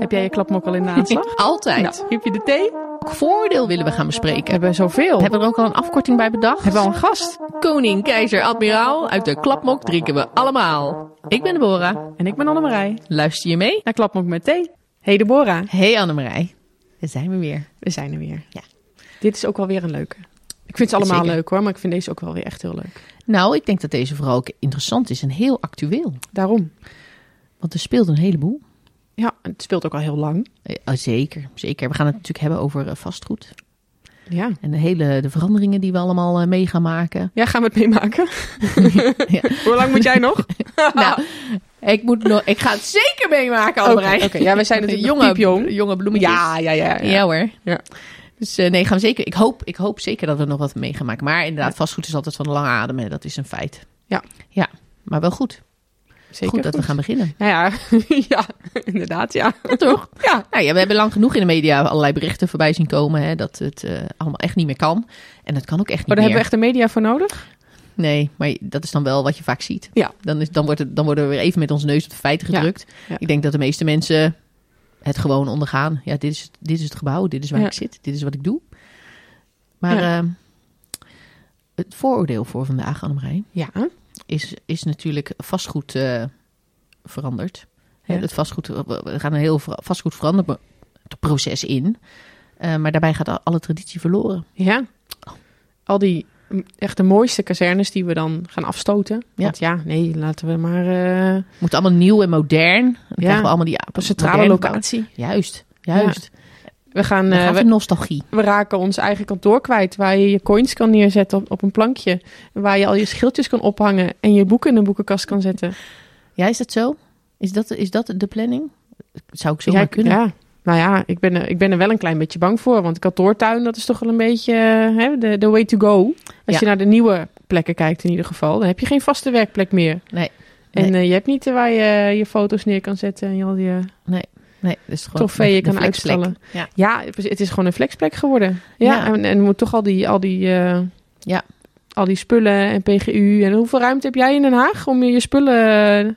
Heb jij je klapmok al in de aanslag? Altijd. Nou, heb je de thee? Welk voordeel willen we gaan bespreken? We hebben zoveel. Hebben we er ook al een afkorting bij bedacht? Hebben we al een gast? Koning, keizer, admiraal, uit de klapmok drinken we allemaal. Ik ben Deborah. En ik ben Annemarij. Luister je mee? Naar Klapmok met thee. Hey Deborah, Hey Annemarij. Daar zijn we weer. we zijn er weer. Ja. Dit is ook wel weer een leuke. Ik vind ze allemaal Zeker. leuk hoor, maar ik vind deze ook wel weer echt heel leuk. Nou, ik denk dat deze vooral ook interessant is en heel actueel. Daarom. Want er speelt een heleboel. Ja, het speelt ook al heel lang. Eh, oh, zeker, zeker. We gaan het natuurlijk hebben over eh, vastgoed. Ja. En de hele de veranderingen die we allemaal eh, mee gaan maken. Ja, gaan we het meemaken? Ja. Hoe lang moet jij nog? nou, ik, moet nog, ik ga het zeker meemaken, Oké, Annemarij. oké. Ja, we zijn natuurlijk jonge, jonge bloemetjes. Ja, ja, ja. ja. Ja hoor. Ja. Dus nee, gaan we zeker. Ik hoop, ik hoop zeker dat we nog wat mee gaan maken. Maar inderdaad, vastgoed is altijd van de lange adem. hè. Dat is een feit. Ja. Ja, maar wel goed. Zeker goed dat we gaan beginnen. Nou ja, ja, inderdaad, ja. toch? Ja, Nou ja, we hebben lang genoeg in de media allerlei berichten voorbij zien komen. Hè, dat het eh, allemaal echt niet meer kan. En dat kan ook echt niet maar daar meer. hebben we echt de media voor nodig. Nee, maar dat is dan wel wat je vaak ziet. Ja. Dan, is, dan, wordt het, dan worden we weer even met onze neus op de feiten gedrukt. Ja. Ik denk dat de meeste mensen het gewoon ondergaan. Ja, dit is, dit is het gebouw, dit is waar Ja. ik zit, dit is wat ik doe. Maar ehm, het vooroordeel voor vandaag, Annemarij, Ja, is, is natuurlijk vastgoed eh, veranderd. Ja. Het vastgoed, we we gaan een heel vastgoed proces in. Eh, maar daarbij gaat al- alle traditie verloren. ja. Al die mm, echt de mooiste kazernes die we dan gaan afstoten. Ja. Want ja, nee, laten we maar eh, Het moet allemaal nieuw en modern. Dan krijgen we allemaal die centrale locatie. Juist, juist. We gaan, eh, we, de nostalgie. we raken ons eigen kantoor kwijt, waar je je coins kan neerzetten op, op een plankje, waar je al je schildjes kan ophangen en je boeken in een boekenkast kan zetten. Ja, is dat zo? Is dat, is dat de planning? Zou ik zomaar Ja, kunnen. Ja. Nou ja, ik ben, er, ik ben er wel een klein beetje bang voor. Want kantoortuin, dat is toch wel een beetje eh, hè, de, de way to go. Als Ja. je naar de nieuwe plekken kijkt in ieder geval. Dan heb je geen vaste werkplek meer. Nee, En Nee. eh, je hebt niet eh, waar je je foto's neer kan zetten. En je al je nee, dat is gewoon de kan flexplek. uitstallen. Ja. Ja, het is gewoon een flexplek geworden. Ja, Ja. En, en moet toch al die, al die, eh, Ja. al die spullen en PGU. En hoeveel ruimte heb jij in Den Haag om je, je spullen eh,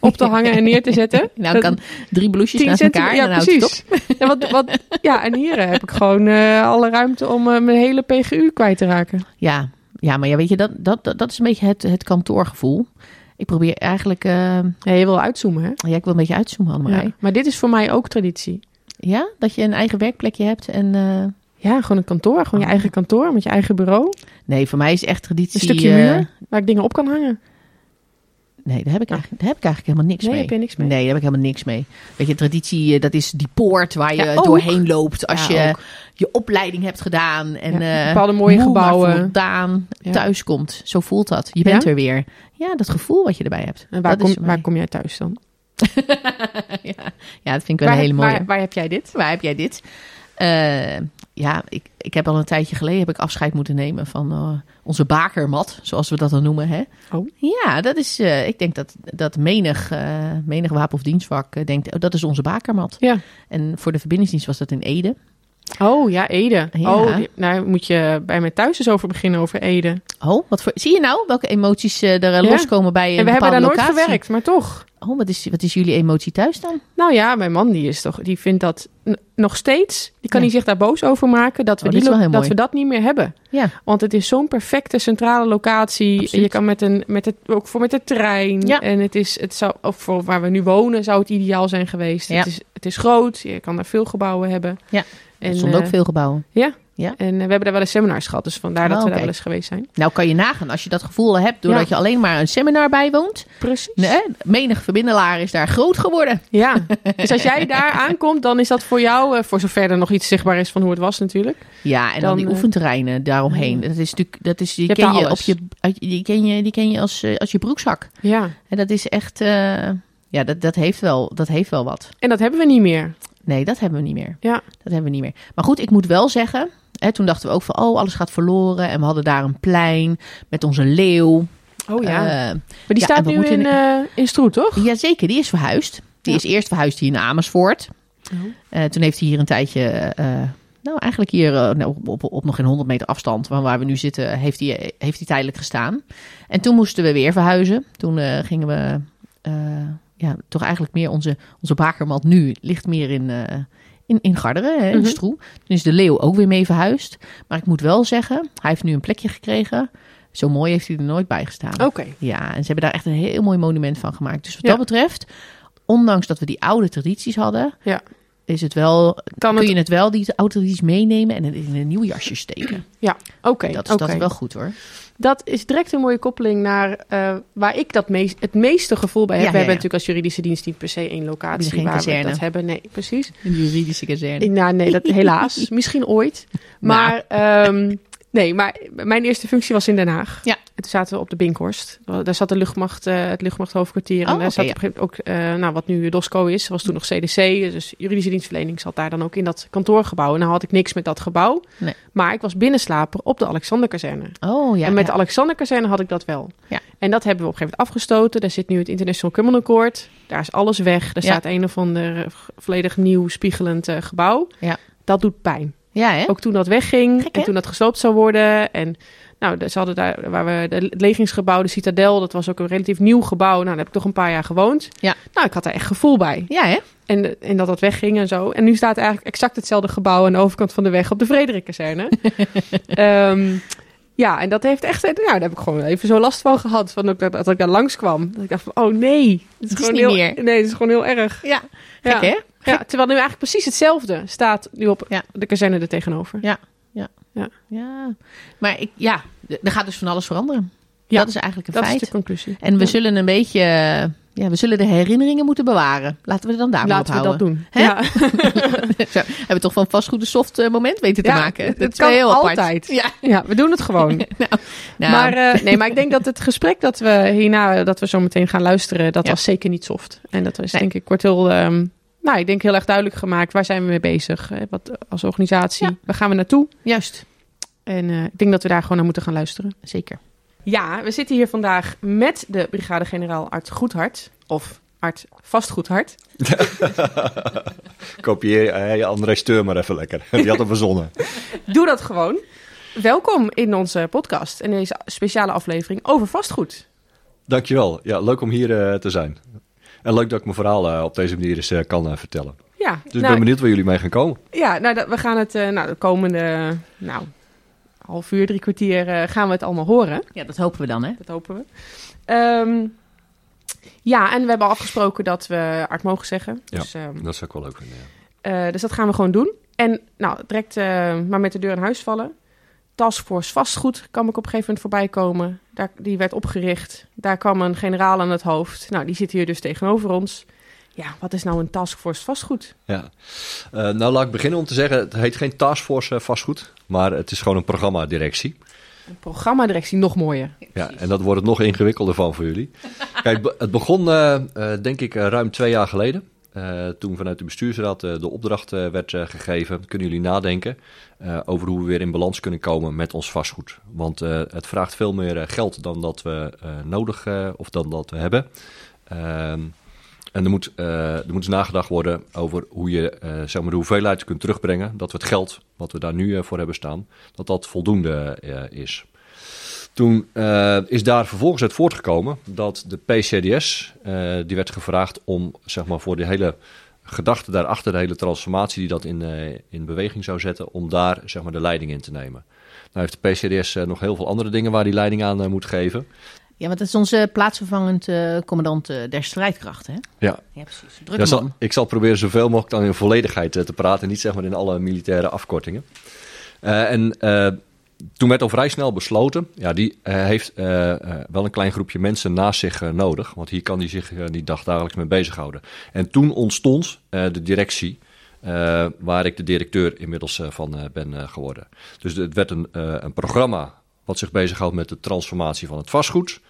op te hangen en neer te zetten? Nou, ik kan drie bloesjes 10 naast elkaar en Ja, dan het precies. wat, wat, ja, en hier eh, heb ik gewoon alle ruimte om mijn hele PGU kwijt te raken. Ja, ja, maar ja, weet je, dat, dat, dat, dat is een beetje het, het kantoorgevoel. Ik probeer eigenlijk... eh, Ja, je wil uitzoomen, hè? ja, ik wil een beetje uitzoomen, Annemarij. Ja. Maar dit is voor mij ook traditie. Ja. Dat je een eigen werkplekje hebt en... eh, Ja, gewoon een kantoor. Gewoon je Oh. eigen kantoor met je eigen bureau. Nee, voor mij is echt traditie... Een stukje eh, muur waar ik dingen op kan hangen. Nee, daar heb, ik eigenlijk, daar heb ik eigenlijk helemaal niks Nee, mee. heb je niks mee? Nee, daar heb ik helemaal niks mee. Weet je, traditie, eh, dat is die poort waar je Ja, doorheen loopt als Ja, je ook. je opleiding hebt gedaan. En Ja, eh, bepaalde mooie moe, gebouwen. voldaan thuis komt. Zo voelt dat. Je bent er weer. Ja, dat gevoel wat je erbij hebt. En waar, kom, waar kom jij thuis dan? ja. dat vind ik wel waar, een hele mooie. Waar, waar heb jij dit? Waar heb jij dit? Eh, ja, ik, ik heb al een tijdje geleden heb ik afscheid moeten nemen van eh, onze bakermat, zoals we dat dan noemen. Hè? Oh. Ja, dat is, eh, ik denk dat, dat menig, eh, menig wapen- of dienstvak denkt, oh, dat is onze bakermat. Ja. En voor de verbindingsdienst was dat in Ede. Oh, ja, Ede. Ja. Oh, nou moet je bij mij thuis eens over beginnen over Ede. Oh, wat voor, zie je nou welke emoties eh, er eh, Ja. loskomen bij een en we hebben daar nooit gewerkt, maar toch. Oh, wat is, wat is jullie emotie thuis dan? Nou ja, mijn man die is toch, die vindt dat nog steeds. Die kan Ja. hij zich daar boos over maken dat we, Oh, die dat mooi. we dat niet meer hebben. Ja, Want het is zo'n perfecte centrale locatie. Absoluut. Je kan met een, met het, ook voor met de trein. Ja. En het is, het zou, of voor waar we nu wonen, zou het ideaal zijn geweest. Ja. Het, is, het is groot. Je kan daar veel gebouwen hebben. Ja. En, er stonden eh, ook veel gebouwen. Ja. Ja. En eh, we hebben daar wel eens seminars gehad. Dus vandaar dat Oh, we daar wel eens geweest zijn. Nou kan je nagaan, als je dat gevoel hebt doordat Ja. je alleen maar een seminar bijwoont. Precies. Nee, menig verbindelaar is daar groot geworden. Ja. Dus als jij daar aankomt, dan is dat voor jou, eh, voor zover er nog iets zichtbaar is van hoe het was natuurlijk. Ja, en dan, Dan, die oefenterreinen daaromheen. Dat is natuurlijk, dat is, die, ken je op je, die ken je, die ken je als, als je broekzak. Ja. En dat is echt, ja, dat, dat, heeft wel, dat heeft wel wat. En dat hebben we niet meer. Nee, dat hebben we niet meer. Ja. Dat hebben we niet meer. Maar goed, ik moet wel zeggen, hè, toen dachten we ook van, oh, alles gaat verloren. En we hadden daar een plein met onze leeuw. Oh ja. Eh, maar die ja, staat nu in, in- eh in Stroet, toch? Jazeker, die is verhuisd. Die Ja. is eerst verhuisd hier naar Amersfoort. Oh. Eh, toen heeft hij hier een tijdje, nou eigenlijk hier nou, op, op, op nog geen 100 meter afstand van waar we nu zitten, heeft hij, heeft hij tijdelijk gestaan. En toen moesten we weer verhuizen. Toen gingen we, ja, toch eigenlijk meer onze, onze bakermat nu ligt meer in, eh, in, in Garderen, hè, in Mhm. Stroe. Toen is de leeuw ook weer mee verhuisd. Maar ik moet wel zeggen, hij heeft nu een plekje gekregen. Zo mooi heeft hij er nooit bij gestaan. Oké. Ja, en ze hebben daar echt een heel mooi monument van gemaakt. Dus wat Ja. dat betreft, ondanks dat we die oude tradities hadden, Ja. is het wel, Kan kun het... je het wel die oude tradities meenemen en in een nieuw jasje steken. Oké, dat, is, dat is wel goed hoor. Dat is direct een mooie koppeling naar eh, waar ik dat meest, het meeste gevoel bij heb. Ja, we ja, hebben ja. natuurlijk als juridische dienst niet per se één locatie waar kazerne. we dat hebben. Nee, precies. Een juridische kazerne. Nou, nee, dat helaas. Misschien ooit. Maar, ehm, nee, maar mijn eerste functie was in Den Haag. Ja. En toen zaten we op de Binkhorst. Daar zat de luchtmacht, eh, het luchtmachthoofdkwartier. en Oh, daar oké, zat ja. op een ook, eh, nou, wat nu DOSCO is, was toen nog CDC. Dus juridische dienstverlening zat daar dan ook in dat kantoorgebouw. En nou had ik niks met dat gebouw. Nee. Maar ik was binnenslaper op de Alexanderkazerne. Oh ja. en met ja. de Alexanderkazerne had ik dat wel. Ja. En dat hebben we op een gegeven moment afgestoten. Daar zit nu het International Criminal Court. Daar is alles weg. Ja. staat een of ander eh, volledig nieuw spiegelend gebouw. Ja. Dat doet pijn. Ja, hè? Ook toen dat wegging Gek, en toen dat gesloopt zou worden. En nou, ze hadden daar waar we de, het legingsgebouw, de Citadel, dat was ook een relatief nieuw gebouw. Nou, daar heb ik toch een paar jaar gewoond. Ja. Nou, ik had er echt gevoel bij. Ja, hè? En, en dat dat wegging en zo. En nu staat eigenlijk exact hetzelfde gebouw aan de overkant van de weg op de Frederikazerne. Ehm ja, en dat heeft echt, nou, daar heb ik gewoon even zo last van gehad. Van dat, dat, dat ik daar langskwam. Dat ik dacht van, oh nee. Het is gewoon heel, meer. Nee, het is gewoon heel erg. Ja. Ja. Hè? Ja, terwijl nu eigenlijk precies hetzelfde staat nu op Ja. de kazerne er tegenover. Ja. Maar ik, ja, er gaat dus van alles veranderen. Ja, dat is eigenlijk een Dat feit. is de conclusie. En we Ja. zullen een beetje, ja, we zullen de herinneringen moeten bewaren. Laten we er dan daar maar op Laten we dat houden. doen. Hè? Ja. Zo, hebben we toch van vastgoed een soft eh, moment weten te Ja, maken. Dat is kan heel apart. altijd. Ja. ja, we doen het gewoon. Nou, nou, Maar, eh, nee, maar ik denk dat het gesprek dat we hierna, dat we zo meteen gaan luisteren, dat Ja. was zeker niet soft. En dat was Nee. denk ik, wordt heel, ehm, nou, ik denk heel erg duidelijk gemaakt. Waar zijn we mee bezig? hè? Wat, als organisatie, Ja. waar gaan we naartoe? juist. En eh, ik denk dat we daar gewoon naar moeten gaan luisteren. Zeker. Ja, we zitten hier vandaag met de brigade-generaal Art Goedhart. Of Art Vastgoedhart. Kopieer eh, je André Steur maar even lekker. Die had hem verzonnen. Doe dat gewoon. Welkom in onze podcast en deze speciale aflevering over vastgoed. Dankjewel. Ja, leuk om hier eh, te zijn. En leuk dat ik mijn verhaal eh, op deze manier eens eh, kan eh, vertellen. Ja, Dus ik nou, ben benieuwd waar jullie mee gaan komen. Ja, nou, dat, we gaan het eh, nou, de komende nou, half uur, drie kwartier eh, gaan we het allemaal horen. Ja, dat hopen we dan, hè? Dat hopen we. Ehm, ja, en we hebben afgesproken dat we art mogen zeggen. Ja. Dus, ehm, Dat zou ik wel leuk vinden. Ja. eh, dus dat gaan we gewoon doen. En nou, direct eh, maar met de deur in huis vallen. Taskforce vastgoed kwam ik op een gegeven moment voorbij komen. Daar, die werd opgericht. Daar kwam een generaal aan het hoofd. Nou, die zit hier dus tegenover ons. Ja, wat is nou een taskforce vastgoed? Ja. Eh, nou, laat ik beginnen om te zeggen, het heet geen taskforce eh, vastgoed, maar het is gewoon een programmadirectie. Een programmadirectie nog mooier. Ja, en dat wordt het nog ingewikkelder van voor jullie. Kijk, het begon eh, denk ik ruim twee jaar geleden. Eh, toen vanuit de bestuursraad eh, de opdracht eh, werd gegeven, kunnen jullie nadenken over hoe we weer in balans kunnen komen met ons vastgoed. Want het vraagt veel meer geld dan dat we nodig of dan dat we hebben. Ehm, en er moet, er moet eens nagedacht worden over hoe je zeg maar de hoeveelheid kunt terugbrengen. Dat we het geld wat we daar nu voor hebben staan, dat dat voldoende is. Toen eh, is daar vervolgens uit voortgekomen dat de PCDS, eh, die werd gevraagd om zeg maar, voor de hele gedachte daarachter, de hele transformatie die dat in, eh, in beweging zou zetten, om daar zeg maar, de leiding in te nemen. Nou heeft de PCDS nog heel veel andere dingen waar die leiding aan moet geven. Ja, want dat is onze plaatsvervangend commandant der strijdkrachten, hè? Ja, Ja, precies. Ja, zal- ik zal proberen zoveel mogelijk dan in volledigheid te praten, niet zeg maar in alle militaire afkortingen. En toen werd al vrij snel besloten, ja, die eh, heeft eh, eh, wel een klein groepje mensen naast zich nodig, want hier kan hij zich niet dagdagelijks mee bezighouden. En toen ontstond de directie, waar ik de directeur inmiddels van ben geworden. Dus het werd een, een programma wat zich bezighoudt met de transformatie van het vastgoed.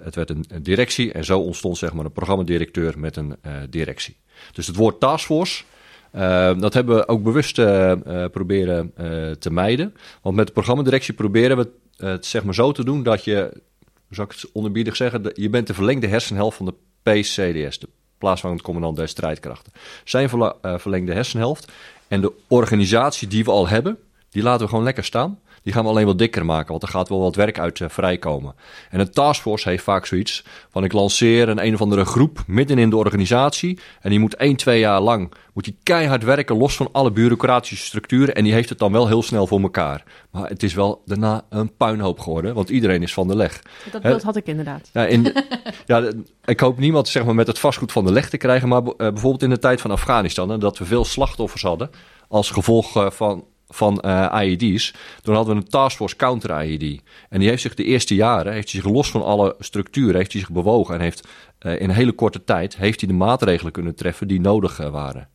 Het werd een, een directie en zo ontstond zeg maar een programmadirecteur met een directie. Dus het woord taskforce, eh, dat hebben we ook bewust eh, eh, proberen eh, te mijden. Want met de programmadirectie proberen we het zeg maar zo te doen dat je, zou ik het onderbiedig zeggen, je bent de verlengde hersenhelft van de PCDS, de plaatsvervangend commandant der strijdkrachten. Zijn verlengde hersenhelft en de organisatie die we al hebben, die laten we gewoon lekker staan. Die gaan we alleen wat dikker maken, want er gaat wel wat werk uit eh, vrijkomen. En een taskforce heeft vaak zoiets van ik lanceer een een of andere groep midden in de organisatie. En die moet 1, 2 jaar lang moet die keihard werken, los van alle bureaucratische structuren. En die heeft het dan wel heel snel voor elkaar. Maar het is wel daarna een puinhoop geworden, want iedereen is van de leg. Dat beeld had ik inderdaad. Ja, in ja, ik hoop niemand zeg maar, met het vastgoed van de leg te krijgen. Maar eh, bijvoorbeeld in de tijd van Afghanistan, dat we veel slachtoffers hadden als gevolg eh, van, van eh, IED's. Toen hadden we een taskforce counter-IED. En die heeft zich de eerste jaren, heeft zich los van alle structuren, heeft hij zich bewogen. En heeft eh, in een hele korte tijd, heeft hij de maatregelen kunnen treffen die nodig eh, waren.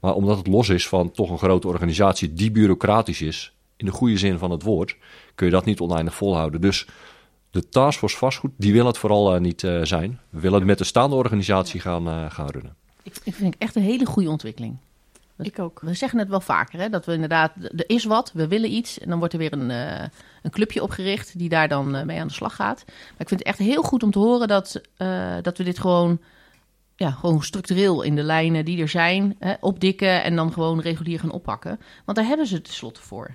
Maar omdat het los is van toch een grote organisatie die bureaucratisch is, in de goede zin van het woord, kun je dat niet oneindig volhouden. Dus de taskforce vastgoed, die wil het vooral niet zijn. We willen het met de staande organisatie gaan, gaan runnen. Ik, ik vind het echt een hele goede ontwikkeling. Ik ook. We zeggen het wel vaker, hè? dat we inderdaad, er is wat, we willen iets. En dan wordt er weer een, eh, een clubje opgericht die daar dan eh, mee aan de slag gaat. Maar ik vind het echt heel goed om te horen dat, eh, dat we dit gewoon, ja, gewoon structureel in de lijnen die er zijn, hè, opdikken en dan gewoon regulier gaan oppakken. Want daar hebben ze het tenslotte voor.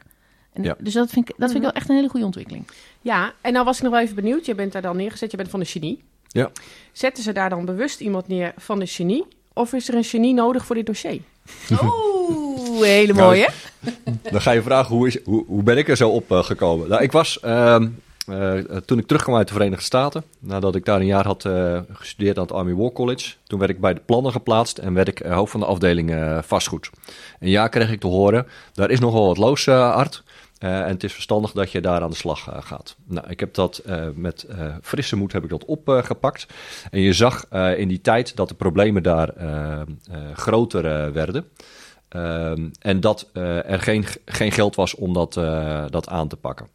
En, Ja. Dus dat vind, ik, dat vind ik wel echt een hele goede ontwikkeling. Ja, en nou was ik nog wel even benieuwd. Je bent daar dan neergezet, je bent van de genie. Ja. Zetten ze daar dan bewust iemand neer van de genie? Of is er een genie nodig voor dit dossier? Oeh, hele Nou, mooie. Dan ga je vragen, hoe, is, hoe, hoe ben ik er zo op eh, gekomen? Nou, ik was, ehm, eh, toen ik terugkwam uit de Verenigde Staten, nadat ik daar een jaar had eh, gestudeerd aan het Army War College, toen werd ik bij de plannen geplaatst en werd ik hoofd van de afdeling vastgoed. Een jaar kreeg ik te horen, daar is nogal wat loos, Art. Eh, en het is verstandig dat je daar aan de slag eh, gaat. Nou, ik heb dat eh, met frisse moed heb ik dat opgepakt. en je zag in die tijd dat de problemen daar groter werden. Ehm, en dat er geen, geen geld was om dat, dat aan te pakken.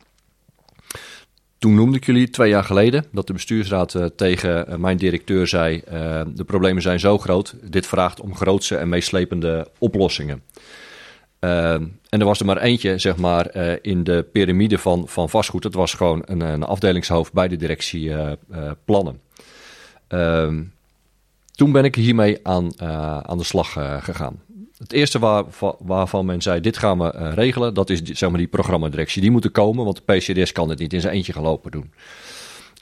Toen noemde ik jullie twee jaar geleden dat de bestuursraad tegen mijn directeur zei: De problemen zijn zo groot, dit vraagt om grootse en meeslepende oplossingen. Ehm, en er was er maar eentje, zeg maar, eh, in de piramide van, van vastgoed. Dat was gewoon een, een afdelingshoofd bij de directie eh, eh, plannen. Ehm, toen ben ik hiermee aan, aan de slag gegaan. Het eerste waar, va- waarvan men zei, dit gaan we regelen, dat is zeg maar die programmadirectie. Die moet er komen, want de PCDS kan het niet in zijn eentje gaan lopen doen.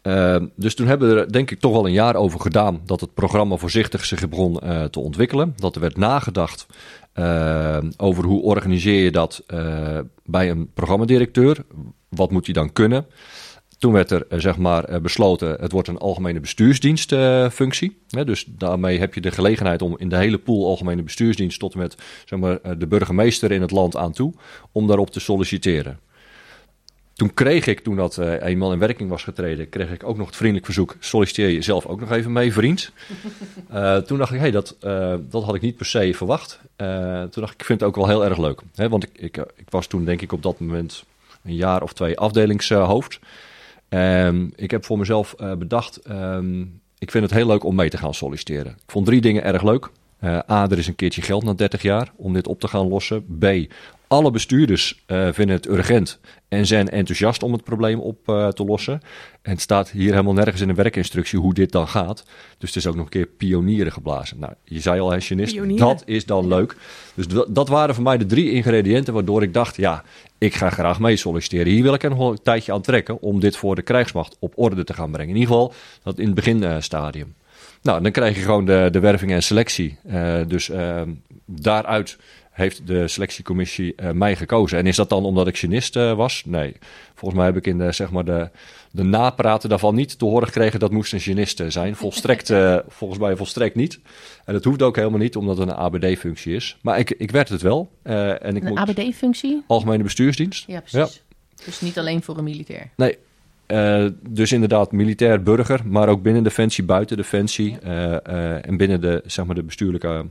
Ehm, dus toen hebben we er denk ik toch wel een jaar over gedaan dat het programma voorzichtig zich begon eh, te ontwikkelen. Dat er werd nagedacht eh, over hoe organiseer je dat eh, bij een programmadirecteur. Wat moet hij dan kunnen? Toen werd er eh, zeg maar besloten, het wordt een algemene bestuursdienstfunctie. dus daarmee heb je de gelegenheid om in de hele pool algemene bestuursdienst tot en met zeg maar, de burgemeester in het land aan toe, om daarop te solliciteren. Toen kreeg ik, toen dat eh, eenmaal in werking was getreden, kreeg ik ook nog het vriendelijk verzoek, solliciteer je zelf ook nog even mee, vriend. Eh, toen dacht ik, hé, hey, dat, eh, dat had ik niet per se verwacht. Toen dacht ik, ik vind het ook wel heel erg leuk. Hè, want ik, ik, ik was toen denk ik op dat moment een jaar of twee afdelingshoofd. Ehm, ik heb voor mezelf bedacht, ehm, ik vind het heel leuk om mee te gaan solliciteren. Ik vond drie dingen erg leuk. A, er is een keertje geld na 30 jaar om dit op te gaan lossen. B, alle bestuurders eh, vinden het urgent en zijn enthousiast om het probleem op eh, te lossen. En het staat hier helemaal nergens in de werkinstructie hoe dit dan gaat. Dus het is ook nog een keer pionieren geblazen. Nou, je zei al, hesjenist, dat is dan leuk. Dus dat, waren voor mij de drie ingrediënten waardoor ik dacht, ja, ik ga graag mee solliciteren. Hier wil ik een tijdje aan trekken om dit voor de krijgsmacht op orde te gaan brengen. In ieder geval dat in het beginstadium. Nou, dan krijg je gewoon de, de werving en selectie. Eh, dus eh, daaruit heeft de selectiecommissie eh, mij gekozen. En is dat dan omdat ik genist eh, was? Nee. Volgens mij heb ik in de, zeg maar de, de napraten daarvan niet te horen gekregen dat moest een genist eh, zijn. Volstrekt, volgens mij volstrekt niet. En dat hoeft ook helemaal niet, omdat het een ABD-functie is. Maar ik, ik werd het wel. En ik Een ABD-functie? algemene bestuursdienst. Ja, precies. Dus niet alleen voor een militair. Nee. Dus inderdaad, militair burger, maar ook binnen Defensie, buiten Defensie en binnen de, zeg maar, de bestuurlijke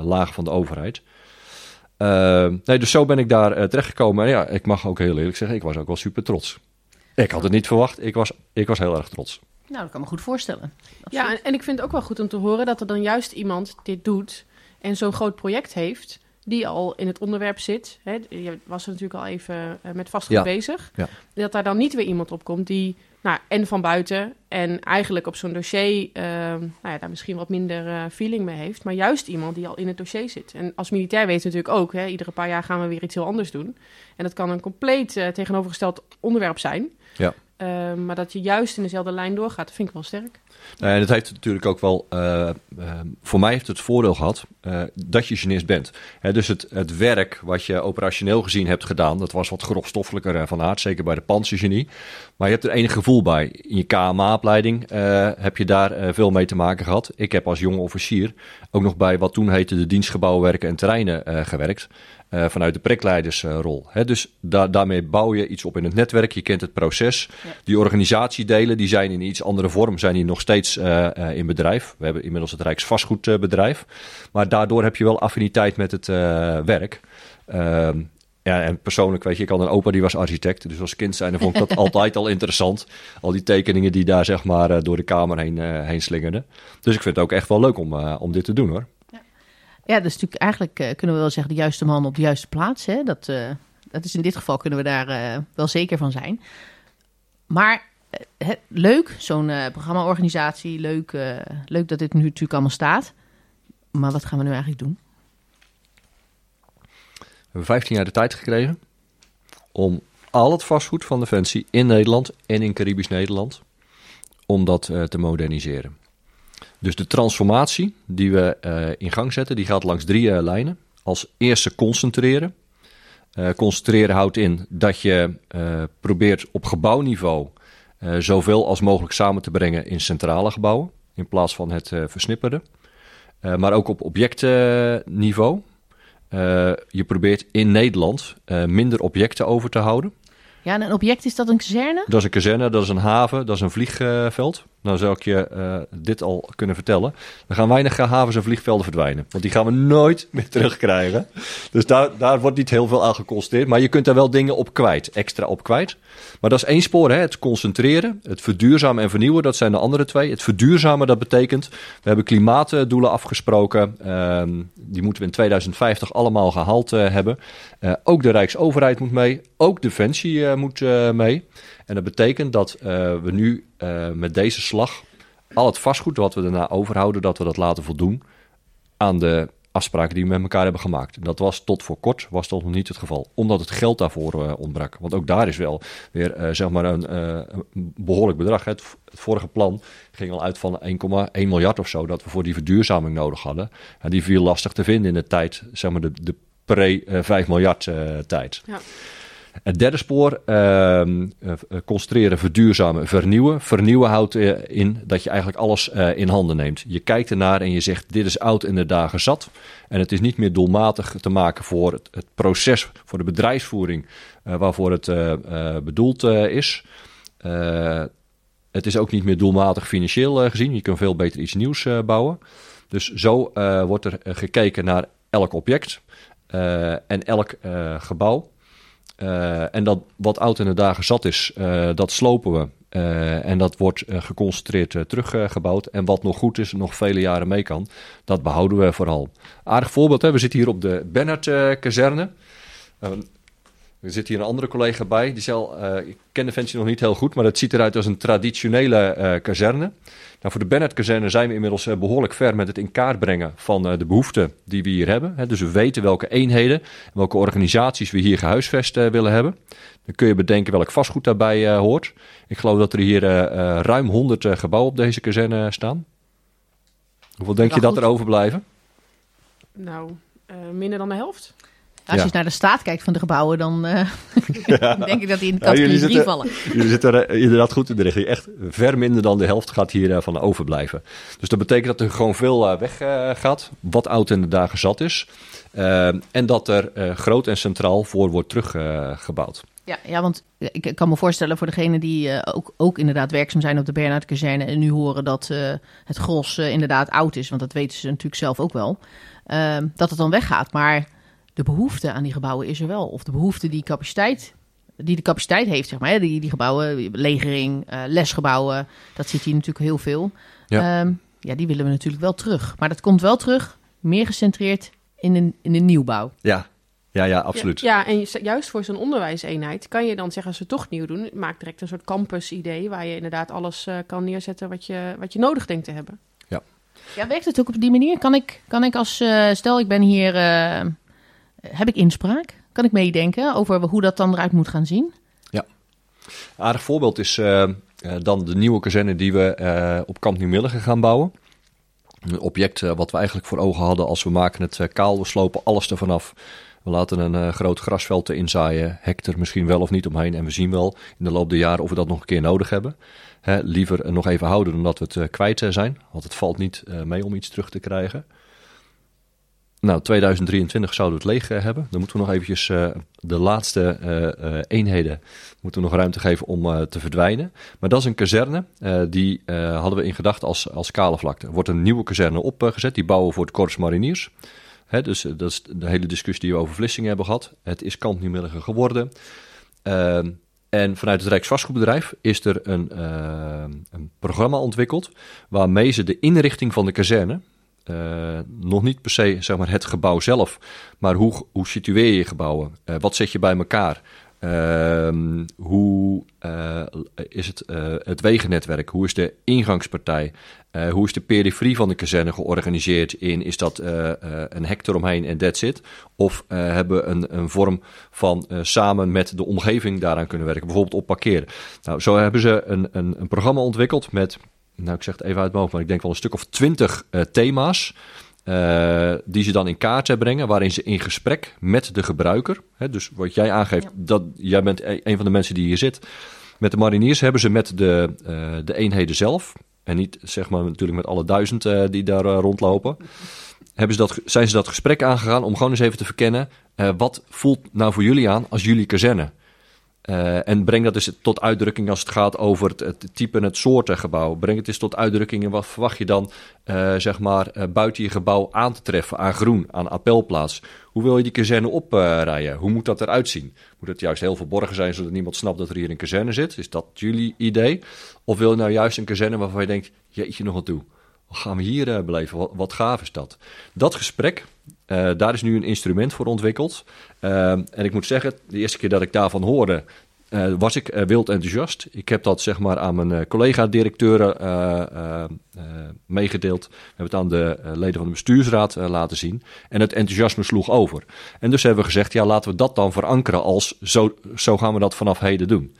laag van de overheid. Eh, nee, dus zo ben ik daar eh, terechtgekomen. En ja, ik mag ook heel eerlijk zeggen, ik was ook wel super trots. Ik had het niet verwacht, ik was, ik was heel erg trots. Nou, dat kan me goed voorstellen. Ja, en, en ik vind het ook wel goed om te horen dat er dan juist iemand dit doet en zo'n groot project heeft, die al in het onderwerp zit. Hè, je was er natuurlijk al even uh, met vastgoed Ja. bezig. Ja. Dat daar dan niet weer iemand op komt die, nou, en van buiten en eigenlijk op zo'n dossier, eh, nou ja, daar misschien wat minder eh, feeling mee heeft. Maar juist iemand die al in het dossier zit. En als militair weet je natuurlijk ook, hè, iedere paar jaar gaan we weer iets heel anders doen. En dat kan een compleet eh, tegenovergesteld onderwerp zijn. Ja. Eh, maar dat je juist in dezelfde lijn doorgaat, dat vind ik wel sterk. Nou, En het heeft natuurlijk ook wel, eh, eh, voor mij heeft het voordeel gehad eh, dat je journalist bent. Hè, dus het, het werk wat je operationeel gezien hebt gedaan, dat was wat grofstoffelijker van aard, zeker bij de panzergenie. Maar je hebt er enig gevoel bij. In je KMA-opleiding eh, heb je daar veel mee te maken gehad. Ik heb als jonge officier ook nog bij wat toen heette de dienstgebouwen werken en terreinen gewerkt. Eh, vanuit de prikleidersrol. Hè, dus da- daarmee bouw je iets op in het netwerk. Je kent het proces. Ja. Die organisatiedelen die zijn in iets andere vorm, zijn die nog steeds eh, eh, in bedrijf. We hebben inmiddels het Rijksvastgoedbedrijf. maar daardoor heb je wel affiniteit met het werk. Ehm, ja, en persoonlijk, weet je, ik had een opa die was architect. Dus als kind zijn vond ik dat altijd al interessant. Al die tekeningen die daar zeg maar door de kamer heen, heen slingerden. Dus ik vind het ook echt wel leuk om, om dit te doen hoor. Ja, dat is natuurlijk eigenlijk, eh, kunnen we wel zeggen, de juiste man op de juiste plaats. Hè? Dat, eh, dat is in dit geval, kunnen we daar eh, wel zeker van zijn. Maar leuk, zo'n programmaorganisatie. Leuk, leuk dat dit nu natuurlijk allemaal staat. Maar wat gaan we nu eigenlijk doen? We hebben 15 jaar de tijd gekregen om al het vastgoed van Defensie in Nederland en in Caribisch Nederland, om dat te moderniseren. Dus de transformatie die we eh, in gang zetten, die gaat langs drie eh, lijnen. Als eerste concentreren. Eh, concentreren houdt in dat je probeert op gebouwniveau zoveel als mogelijk samen te brengen in centrale gebouwen, in plaats van het versnipperen. Maar ook op objectniveau. Eh, je probeert in Nederland minder objecten over te houden. Ja, en een object is dat een kazerne? Dat is een kazerne, dat is een haven, dat is een vliegveld. Nou zou ik je eh, dit al kunnen vertellen. Er gaan weinig havens en vliegvelden verdwijnen. Want die gaan we nooit meer terugkrijgen. Dus daar, daar wordt niet heel veel aan geconstateerd. Maar je kunt daar wel dingen op kwijt, extra op kwijt. Maar dat is één spoor, hè? het concentreren, het verduurzamen en vernieuwen. Dat zijn de andere twee. Het verduurzamen, dat betekent, we hebben klimaatdoelen afgesproken. Ehm, die moeten we in 2050 allemaal gehaald eh, hebben. Eh, ook de Rijksoverheid moet mee, ook Defensie moet mee. En dat betekent dat eh, we nu eh, met deze slag al het vastgoed wat we daarna overhouden, dat we dat laten voldoen aan de afspraken die we met elkaar hebben gemaakt. Dat was tot voor kort was dat nog niet het geval, omdat het geld daarvoor eh, ontbrak. Want ook daar is wel weer zeg maar een, eh, behoorlijk bedrag. hè. Het, vorige plan ging al uit van 1,1 miljard of zo dat we voor die verduurzaming nodig hadden. En die viel lastig te vinden in de tijd, zeg maar de, de pre-5 miljard eh, tijd. Ja. Het derde spoor, eh, concentreren, verduurzamen, vernieuwen. Vernieuwen houdt eh, in dat je eigenlijk alles eh, in handen neemt. Je kijkt ernaar en je zegt, dit is oud in de dagen zat. En het is niet meer doelmatig te maken voor het, het proces, voor de bedrijfsvoering waarvoor het bedoeld is. Het is ook niet meer doelmatig financieel gezien. Je kunt veel beter iets nieuws bouwen. Dus zo wordt er gekeken naar elk object en elk gebouw. Eh, en dat wat oud in de dagen zat is, eh, dat slopen we. Eh, en dat wordt geconcentreerd teruggebouwd. En wat nog goed is, nog vele jaren mee kan, dat behouden we vooral. Aardig voorbeeld, hè? we zitten hier op de Bernhard-kazerne. Er zit hier een andere collega bij. Die zal, eh, ik ken Defensie nog niet heel goed, maar het ziet eruit als een traditionele eh, kazerne. Nou, voor de Bernhard-kazerne zijn we inmiddels eh, behoorlijk ver met het in kaart brengen van de behoeften die we hier hebben. Dus we weten welke eenheden en welke organisaties we hier gehuisvest eh, willen hebben. Dan kun je bedenken welk vastgoed daarbij hoort. Ik geloof dat er hier ruim 100 eh, gebouwen op deze kazerne staan. Hoeveel denk je Wel dat er overblijven? Nou, minder dan de helft. Als je naar de staat kijkt van de gebouwen, dan eh, denk ik dat die in de categorie 3 zitten- vallen. Jullie zitten er inderdaad goed in de richting. Echt ver minder dan de helft gaat hiervan van overblijven. Dus dat betekent dat er gewoon veel eh, weg eh, gaat. Wat oud in de dagen zat is. Eh, en dat er eh, groot en centraal voor wordt teruggebouwd. Ja, ja, want ik kan me voorstellen voor degenen die eh, ook, ook inderdaad werkzaam zijn op de Bernhard Kazerne en nu horen dat eh, het gros eh, inderdaad oud is, want dat weten ze natuurlijk zelf ook wel, dat het dan weggaat. Maar de behoefte aan die gebouwen is er wel. Of de behoefte die capaciteit, die de capaciteit heeft, zeg maar. hè, Die, die gebouwen, legering, eh, lesgebouwen, dat zit hier natuurlijk heel veel. Ja. Ja. ja, die willen we natuurlijk wel terug. Maar dat komt wel terug, meer gecentreerd in een, in een nieuwbouw. Ja, ja, ja absoluut. Ja, ja, en ju- juist voor zo'n onderwijseenheid kan je dan zeggen, als we het toch nieuw doen, maak direct een soort campus-idee waar je inderdaad alles eh, kan neerzetten wat je, wat je nodig denkt te hebben. Ja, werkt het ook op die manier? Kan ik, kan ik als, eh, stel ik ben hier, eh, heb ik inspraak? Kan ik meedenken over hoe dat dan eruit moet gaan zien? Een aardig voorbeeld is eh, eh, dan de nieuwe kazerne die we eh, op Kamp Nieuwmilligen gaan bouwen. Een object wat we eigenlijk voor ogen hadden als we maken het kaal, we slopen alles ervan af. We laten een groot grasveld erin zaaien, hek er misschien wel of niet omheen. En we zien wel in de loop der jaren of we dat nog een keer nodig hebben. Hè, liever nog even houden dan dat we het kwijt zijn. Want het valt niet mee om iets terug te krijgen. Nou, 2023 zouden we het leeg eh, hebben. Dan moeten we nog eventjes eh, de laatste eh, eenheden moeten we nog ruimte geven om te verdwijnen. Maar dat is een kazerne. die hadden we in gedachten als, als kale vlakte. Er wordt een nieuwe kazerne opgezet. Die bouwen we voor het Korps Mariniers. Hè, dus dat is de hele discussie die we over Vlissingen hebben gehad. Het is Kamp Nieuwmilligen geworden. En vanuit het Rijksvastgoedbedrijf is er een, een programma ontwikkeld... waarmee ze de inrichting van de kazerne... eh, nog niet per se zeg maar, het gebouw zelf, maar hoe, hoe situeer je gebouwen? Eh, wat zet je bij elkaar? Ehm, hoe eh, is het, het wegennetwerk? Hoe is de ingangspartij? Hoe is de periferie van de kazerne georganiseerd in? Is dat een hek eromheen en that's it? Of hebben we een, een vorm van samen met de omgeving daaraan kunnen werken? Bijvoorbeeld op parkeren. Nou, zo hebben ze een, een, een programma ontwikkeld met, nou ik zeg het even uit mijn hoofd, maar ik denk wel een stuk of twintig eh, thema's. eh, die ze dan in kaart eh, brengen, waarin ze in gesprek met de gebruiker, hè, dus wat jij aangeeft, Ja. dat jij bent e- een van de mensen die hier zit, met de mariniers hebben ze met de, eh, de eenheden zelf, en niet zeg maar natuurlijk met alle duizend die daar rondlopen, hebben ze dat, zijn ze dat gesprek aangegaan om gewoon eens even te verkennen, wat voelt nou voor jullie aan als jullie kazerne? Eh, en breng dat eens tot uitdrukking als het gaat over het, type en het soorten gebouw. Breng het eens tot uitdrukking en wat verwacht je dan eh, zeg maar, eh, buiten je gebouw aan te treffen aan groen, aan appelplaats. Hoe wil je die kazerne oprijden? Hoe moet dat eruit zien? Moet het juist heel verborgen zijn zodat niemand snapt dat er hier een kazerne zit? Is dat jullie idee? Of wil je nou juist een kazerne waarvan je denkt, jeetje nog wat toe. Wat gaan we hier beleven? Wat, wat gaaf is dat? Dat gesprek, eh, daar is nu een instrument voor ontwikkeld. Eh, en ik moet zeggen, de eerste keer dat ik daarvan hoorde, eh, was ik wild enthousiast. Ik heb dat zeg maar aan mijn collega-directeuren meegedeeld. We hebben het aan de leden van de bestuursraad laten zien. En het enthousiasme sloeg over. En dus hebben we gezegd, ja, laten we dat dan verankeren als zo, zo gaan we dat vanaf heden doen.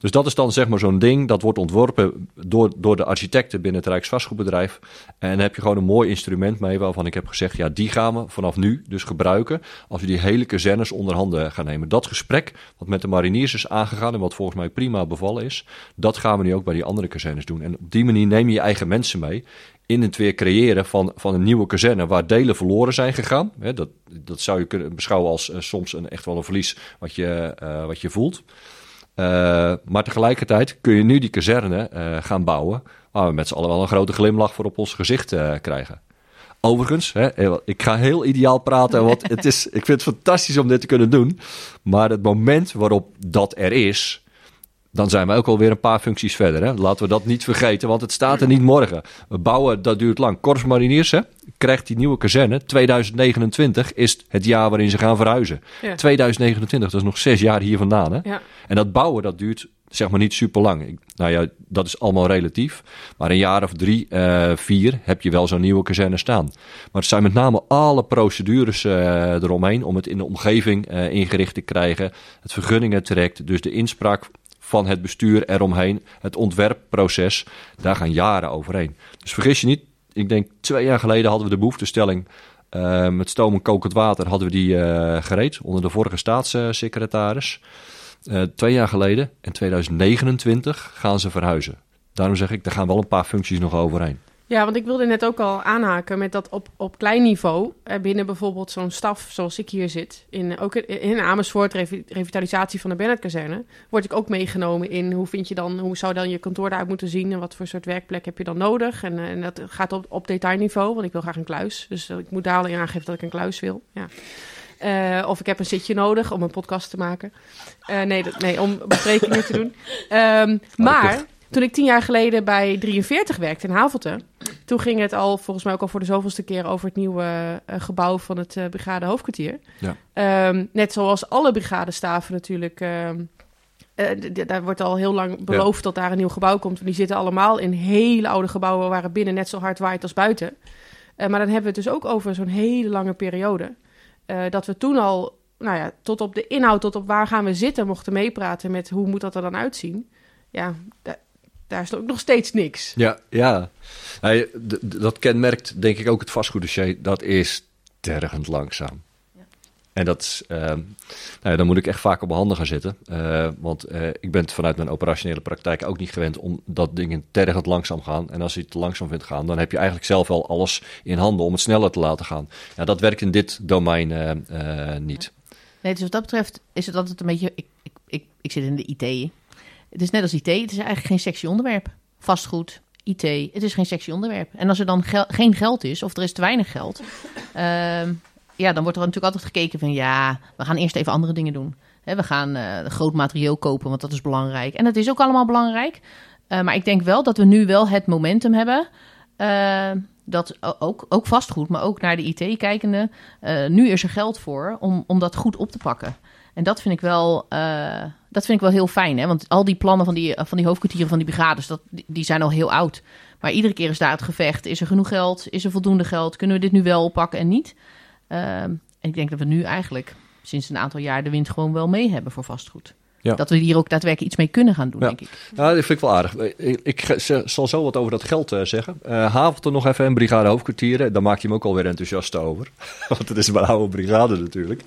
Dus dat is dan zeg maar zo'n ding, dat wordt ontworpen door, door de architecten binnen het Rijksvastgoedbedrijf. En dan heb je gewoon een mooi instrument mee waarvan ik heb gezegd, ja, die gaan we vanaf nu dus gebruiken als we die hele kazernes onder handen gaan nemen. Dat gesprek wat met de mariniers is aangegaan en wat volgens mij prima bevallen is, dat gaan we nu ook bij die andere kazernes doen. En op die manier neem je je eigen mensen mee in het weer creëren van, van een nieuwe kazerne waar delen verloren zijn gegaan. Dat, dat zou je kunnen beschouwen als eh, soms een, echt wel een verlies wat je, eh, wat je voelt. Uh, maar tegelijkertijd kun je nu die kazerne uh, gaan bouwen. Waar we met z'n allen wel een grote glimlach voor op ons gezicht uh, krijgen. Overigens, hè, ik ga heel ideaal praten. Want het is, ik vind het fantastisch om dit te kunnen doen. Maar het moment waarop dat er is. Dan zijn we ook alweer een paar functies verder. Hè? Laten we dat niet vergeten, want het staat er niet morgen. We bouwen, dat duurt lang. Korps Mariniers hè, krijgt die nieuwe kazerne. 2029 is het jaar waarin ze gaan verhuizen. Ja. 2029, dat is nog zes jaar hier vandaan. Hè? Ja. En dat bouwen, dat duurt zeg maar niet super lang. Nou ja, dat is allemaal relatief. Maar een jaar of drie, uh, vier heb je wel zo'n nieuwe kazerne staan. Maar het zijn met name alle procedures uh, eromheen om het in de omgeving uh, ingericht te krijgen. Het vergunningentraject, dus de inspraak van het bestuur eromheen, het ontwerpproces, daar gaan jaren overheen. Dus vergis je niet, ik denk twee jaar geleden hadden we de behoeftestelling uh, met stoom en kokend water hadden we die uh, gereed onder de vorige staatssecretaris. Uh, twee jaar geleden, in 2029, gaan ze verhuizen. Daarom zeg ik, er gaan wel een paar functies nog overheen. Ja, want ik wilde net ook al aanhaken met dat op, op klein niveau, eh, binnen bijvoorbeeld zo'n staf zoals ik hier zit, in, ook in Amersfoort, revi revitalisatie van de Bennett-kazerne, word ik ook meegenomen in hoe vind je dan, hoe zou dan je kantoor eruit moeten zien en wat voor soort werkplek heb je dan nodig. En, en dat gaat op, op detailniveau, want ik wil graag een kluis. Dus ik moet daar al in aangeven dat ik een kluis wil. Ja. Uh, of ik heb een zitje nodig om een podcast te maken. Uh, nee, dat, nee, om besprekingen te doen. Um, maar Toen ik tien jaar geleden bij 43 werkte in Havelte, toen ging het al volgens mij ook al voor de zoveelste keer over het nieuwe uh, gebouw van het uh, brigade hoofdkwartier. Ja. Um, net zoals alle brigadestaven natuurlijk. Um, uh, daar wordt al heel lang beloofd ja. dat daar een nieuw gebouw komt. Want die zitten allemaal in hele oude gebouwen waar het binnen net zo hard waait als buiten. maar dan hebben we het dus ook over zo'n hele lange periode. dat we toen al nou ja, tot op de inhoud, tot op waar gaan we zitten, mochten meepraten met hoe moet dat er dan uitzien. Ja, daar, is ook nog steeds niks. Ja, ja. Hey, dat kenmerkt denk ik ook het vastgoeddossier. Dat is tergend langzaam. Ja. En dat is, uh, nou ja, dan moet ik echt vaak op mijn handen gaan zitten. Uh, want uh, ik ben vanuit mijn operationele praktijk ook niet gewend om dat dingen tergend langzaam gaan. En als je het te langzaam vindt gaan, dan heb je eigenlijk zelf al alles in handen om het sneller te laten gaan. Ja, dat werkt in dit domein niet. Nee, dus wat dat betreft is het altijd een beetje. Ik, ik, ik, ik zit in de IT. Het is net als IT, het is eigenlijk geen sexy onderwerp. Vastgoed, IT, het is geen sexy onderwerp. En als er dan geen geld is, of er is te weinig geld, uh, ja, dan wordt er natuurlijk altijd gekeken van ja, we gaan eerst even andere dingen doen. We gaan uh, groot materieel kopen, want dat is belangrijk. En dat is ook allemaal belangrijk. Uh, maar ik denk wel dat we nu wel het momentum hebben. Uh, dat ook, ook vastgoed, maar ook naar de IT kijkende. Uh, nu is er geld voor om, om dat goed op te pakken. En dat vind ik wel, uh, dat vind ik wel heel fijn. Hè? Want al die plannen van die, van die hoofdkwartieren van die brigades, dat, die zijn al heel oud. Maar iedere keer is daar het gevecht. Is er genoeg geld? Is er voldoende geld? Kunnen we dit nu wel oppakken en niet? Uh, en ik denk dat we nu eigenlijk sinds een aantal jaar de wind gewoon wel mee hebben voor vastgoed. Ja. Dat we hier ook daadwerkelijk iets mee kunnen gaan doen, ja. denk ik. Ja, dat vind ik wel aardig. Ik, ik zal zo wat over dat geld uh, zeggen. Uh, Havelte nog even een brigade hoofdkwartieren. Daar maak je hem ook alweer enthousiast over. Want het is een oude brigade natuurlijk.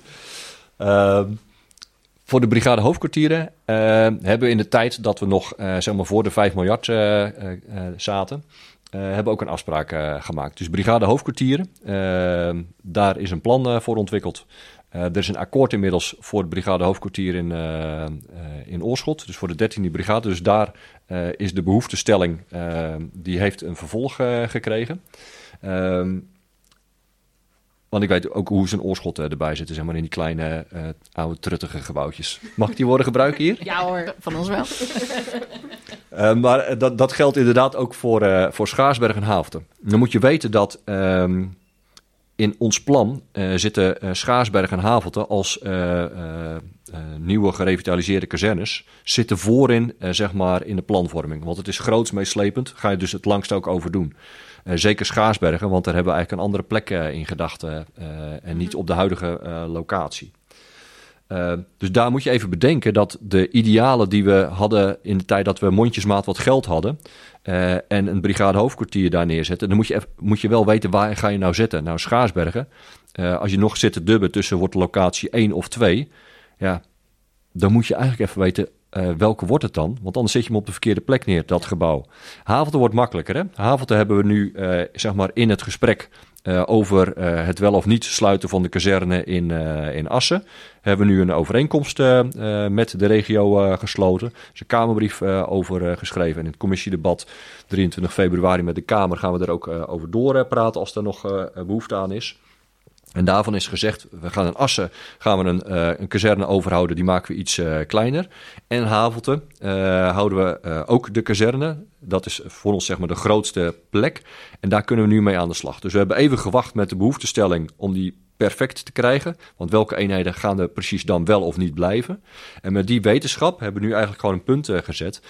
Uh, voor de brigade hoofdkwartieren hebben we in de tijd dat we nog zeg maar voor de 5 miljard zaten... hebben we ook een afspraak gemaakt. Dus brigade hoofdkwartieren, daar is een plan voor ontwikkeld. Er is een akkoord inmiddels voor het brigade hoofdkwartier in, in Oorschot, dus voor de 13e brigade. Dus daar is de behoeftestelling, die heeft een vervolg gekregen. Ehm, want ik weet ook hoe ze een oorschot erbij zitten, zeg maar in die kleine oude truttige gebouwtjes. Mag ik die worden gebruiken hier? Ja hoor, van ons wel. maar dat, dat geldt inderdaad ook voor, voor Schaarsberg en Haafte. Dan moet je weten dat... Um, in ons plan zitten Schaarsberg en Havelte als nieuwe gerevitaliseerde kazernes zitten voorin zeg maar in de planvorming. Want het is groots meeslepend, ga je dus het langst ook over doen. Zeker Schaarsbergen, want daar hebben we eigenlijk een andere plek in gedachten en niet op de huidige locatie. Uh, dus daar moet je even bedenken dat de idealen die we hadden in de tijd dat we mondjesmaat wat geld hadden. Uh, en een brigade hoofdkwartier daar neerzetten. Dan moet je, even, moet je wel weten waar ga je nou zetten. Nou, Schaarsbergen, uh, als je nog zit te dubben tussen wordt locatie 1 of 2. Ja, dan moet je eigenlijk even weten welke wordt het dan. Want anders zet je hem op de verkeerde plek neer, dat gebouw. Havelte wordt makkelijker. Hè? Havelte hebben we nu zeg maar in het gesprek uh, over het wel of niet sluiten van de kazerne in, in Assen. Hebben we nu een overeenkomst met de regio gesloten. Er is een Kamerbrief over geschreven. En in het commissiedebat 23 februari met de Kamer gaan we er ook over doorpraten als er nog behoefte aan is. En daarvan is gezegd, we gaan in Assen gaan we een, uh, een kazerne overhouden, die maken we iets uh, kleiner. En Havelte uh, houden we ook de kazerne. Dat is voor ons zeg maar de grootste plek. En daar kunnen we nu mee aan de slag. Dus we hebben even gewacht met de behoeftestelling om die perfect te krijgen. Want welke eenheden gaan er precies dan wel of niet blijven? En met die wetenschap hebben we nu eigenlijk gewoon een punt gezet.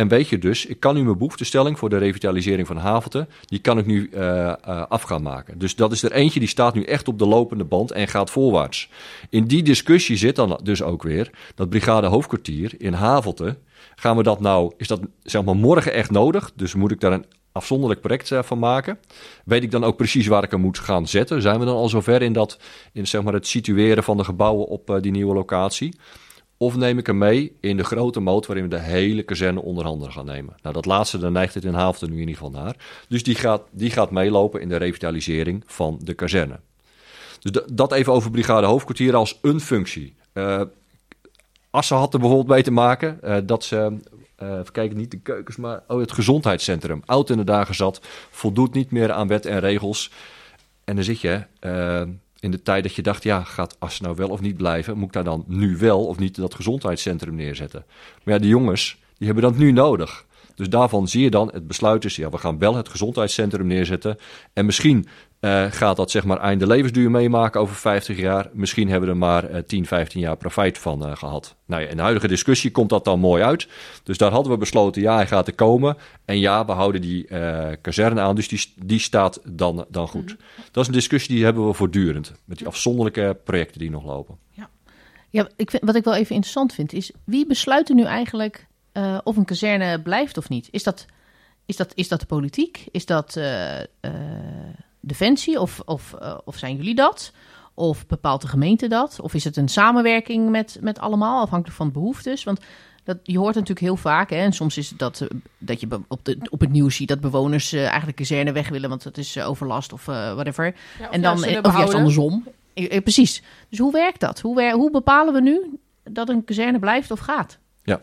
En weet je dus, ik kan nu mijn behoeftestelling voor de revitalisering van Havelte, die kan ik nu uh, uh, af gaan maken. Dus dat is er eentje die staat nu echt op de lopende band en gaat voorwaarts. In die discussie zit dan dus ook weer dat brigade hoofdkwartier in Havelte. Gaan we dat nou, is dat zeg maar morgen echt nodig? Dus moet ik daar een afzonderlijk project uh, van maken? Weet ik dan ook precies waar ik hem moet gaan zetten? Zijn we dan al zover in, dat, in zeg maar het situeren van de gebouwen op die nieuwe locatie? Of neem ik hem mee in de grote moot waarin we de hele kazerne onder handen gaan nemen. Nou, dat laatste, daar neigt het in Haafden nu in ieder geval naar. Dus die gaat, die gaat meelopen in de revitalisering van de kazerne. Dus dat even over brigade hoofdkwartier als een functie. Uh, Assen had er bijvoorbeeld mee te maken uh, dat ze, uh, even kijken, niet de keukens, maar oh, het gezondheidscentrum. Oud in de dagen zat, voldoet niet meer aan wet en regels. En dan zit je in de tijd dat je dacht, ja, gaat As nou wel of niet blijven? Moet ik daar dan nu wel of niet dat gezondheidscentrum neerzetten? Maar ja, die jongens, die hebben dat nu nodig. Dus daarvan zie je dan, het besluit is, ja, we gaan wel het gezondheidscentrum neerzetten. En misschien uh, gaat dat zeg maar einde levensduur meemaken over 50 jaar. Misschien hebben we er maar uh, 10, 15 jaar profijt van uh, gehad. Nou ja, in de huidige discussie komt dat dan mooi uit. Dus daar hadden we besloten, ja, hij gaat er komen. En ja, we houden die kazerne aan, dus die, die staat dan, dan goed. Mm -hmm. Dat is een discussie die hebben we voortdurend. Met die afzonderlijke projecten die nog lopen. Ja, ja ik vind, wat ik wel even interessant vind, is wie besluit er nu eigenlijk of een kazerne blijft of niet? Is dat, is dat, is dat de politiek? Is dat Defensie? Of, of, of zijn jullie dat? Of bepaalt de gemeente dat? Of is het een samenwerking met, met allemaal, afhankelijk van de behoeftes? Want dat, je hoort natuurlijk heel vaak, hè, en soms is het dat, dat je op, de, op het nieuws ziet dat bewoners eigenlijk kazerne weg willen, want dat is overlast of whatever. Ja, of en dan, ja, of juist andersom. precies. Dus hoe werkt dat? Hoe, wer hoe bepalen we nu dat een kazerne blijft of gaat? Ja,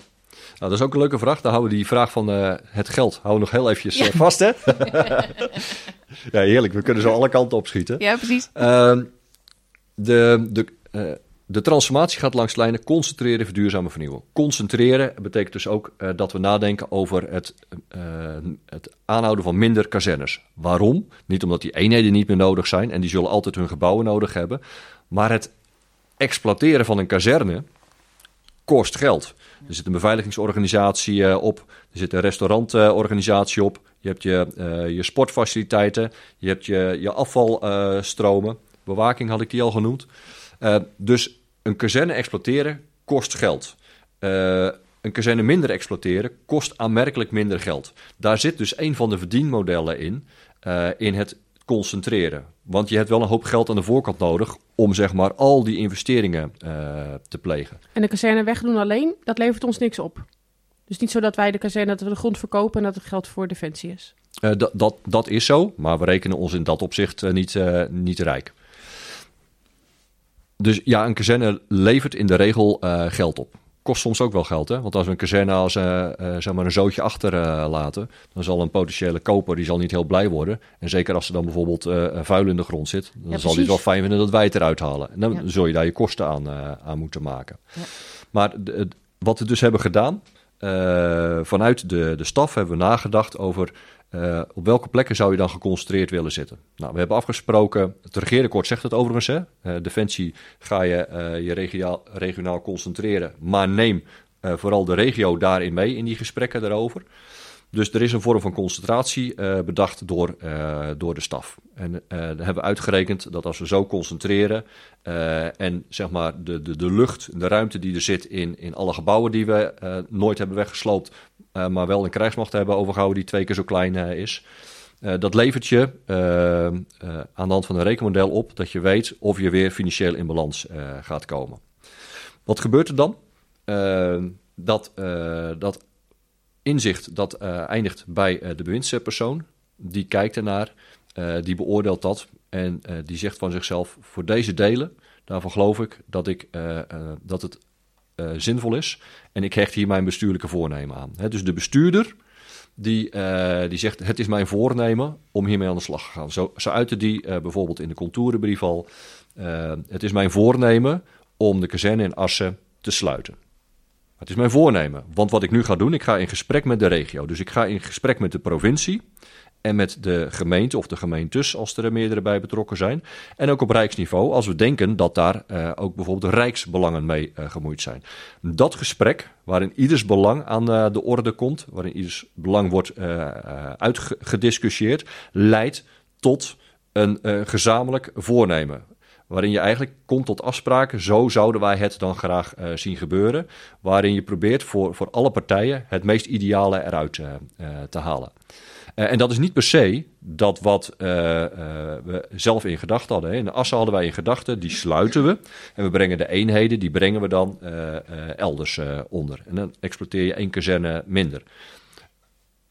nou, dat is ook een leuke vraag. Daar houden we die vraag van uh, het geld houden we nog heel eventjes uh, vast, hè? ja, heerlijk. We kunnen zo alle kanten opschieten. Ja, precies. Uh, de, de, uh, de transformatie gaat langs lijnen concentreren, verduurzamen, vernieuwen. Concentreren betekent dus ook dat we nadenken over het, het aanhouden van minder kazernes. Waarom? Niet omdat die eenheden niet meer nodig zijn en die zullen altijd hun gebouwen nodig hebben. Maar het exploiteren van een kazerne kost geld. Er zit een beveiligingsorganisatie uh, op. Er zit een restaurantorganisatie op. Je hebt je, uh, je sportfaciliteiten. Je hebt je, je afvalstromen. Bewaking had ik die al genoemd. dus een kazerne exploiteren kost geld. een kazerne minder exploiteren kost aanmerkelijk minder geld. Daar zit dus een van de verdienmodellen in. in het concentreren. Want je hebt wel een hoop geld aan de voorkant nodig om zeg maar al die investeringen uh, te plegen. En de kazerne wegdoen alleen, dat levert ons niks op. Dus niet zo dat wij de kazerne, dat we de grond verkopen en dat het geld voor defensie is. Uh, dat, dat, dat is zo, maar we rekenen ons in dat opzicht uh, niet, niet rijk. Dus ja, een kazerne levert in de regel geld op kost soms ook wel geld. Hè? Want als we een kazerne als uh, uh, zeg maar een zootje achterlaten, uh, dan zal een potentiële koper die zal niet heel blij worden. En zeker als er dan bijvoorbeeld vuil in de grond zit, dan ja, zal hij het wel fijn vinden dat wij het eruit halen. En dan ja. zul je daar je kosten aan, aan moeten maken. Ja. Maar wat we dus hebben gedaan, vanuit de, de staf hebben we nagedacht over uh, op welke plekken zou je dan geconcentreerd willen zitten? Nou, we hebben afgesproken, het regeerakkoord zegt het overigens, hè? Uh, Defensie ga je uh, je regionaal concentreren, maar neem vooral de regio daarin mee in die gesprekken daarover. Dus er is een vorm van concentratie bedacht door, door de staf. En daar hebben we uitgerekend dat als we zo concentreren en zeg maar de, de, de lucht, de ruimte die er zit in, in alle gebouwen die we nooit hebben weggesloopt, uh, maar wel een krijgsmacht hebben overgehouden die twee keer zo klein uh, is. Uh, dat levert je aan de hand van een rekenmodel op dat je weet of je weer financieel in balans gaat komen. Wat gebeurt er dan? dat, dat inzicht dat eindigt bij de bewindspersoon. Die kijkt ernaar, die beoordeelt dat en die zegt van zichzelf: voor deze delen, daarvan geloof ik dat, ik, dat het zinvol is. En ik hecht hier mijn bestuurlijke voornemen aan. dus de bestuurder die, die zegt: Het is mijn voornemen om hiermee aan de slag te gaan. Zo, zo uitte die bijvoorbeeld in de contourenbrief al: Het is mijn voornemen om de kazerne in Assen te sluiten. Het is mijn voornemen. Want wat ik nu ga doen, ik ga in gesprek met de regio. Dus ik ga in gesprek met de provincie en met de gemeente of de gemeentes, als er meerdere bij betrokken zijn. En ook op rijksniveau, als we denken dat daar uh, ook bijvoorbeeld rijksbelangen mee uh, gemoeid zijn. Dat gesprek, waarin ieders belang aan uh, de orde komt, waarin ieders belang wordt uitgediscussieerd, leidt tot een gezamenlijk voornemen. Waarin je eigenlijk komt tot afspraken, zo zouden wij het dan graag zien gebeuren. Waarin je probeert voor, voor alle partijen het meest ideale eruit te halen. En dat is niet per se dat wat we zelf in gedachten hadden. Hè. In de Assen hadden wij in gedachten, die sluiten we. En we brengen de eenheden, die brengen we dan elders onder. En dan exploiteer je één kazerne minder.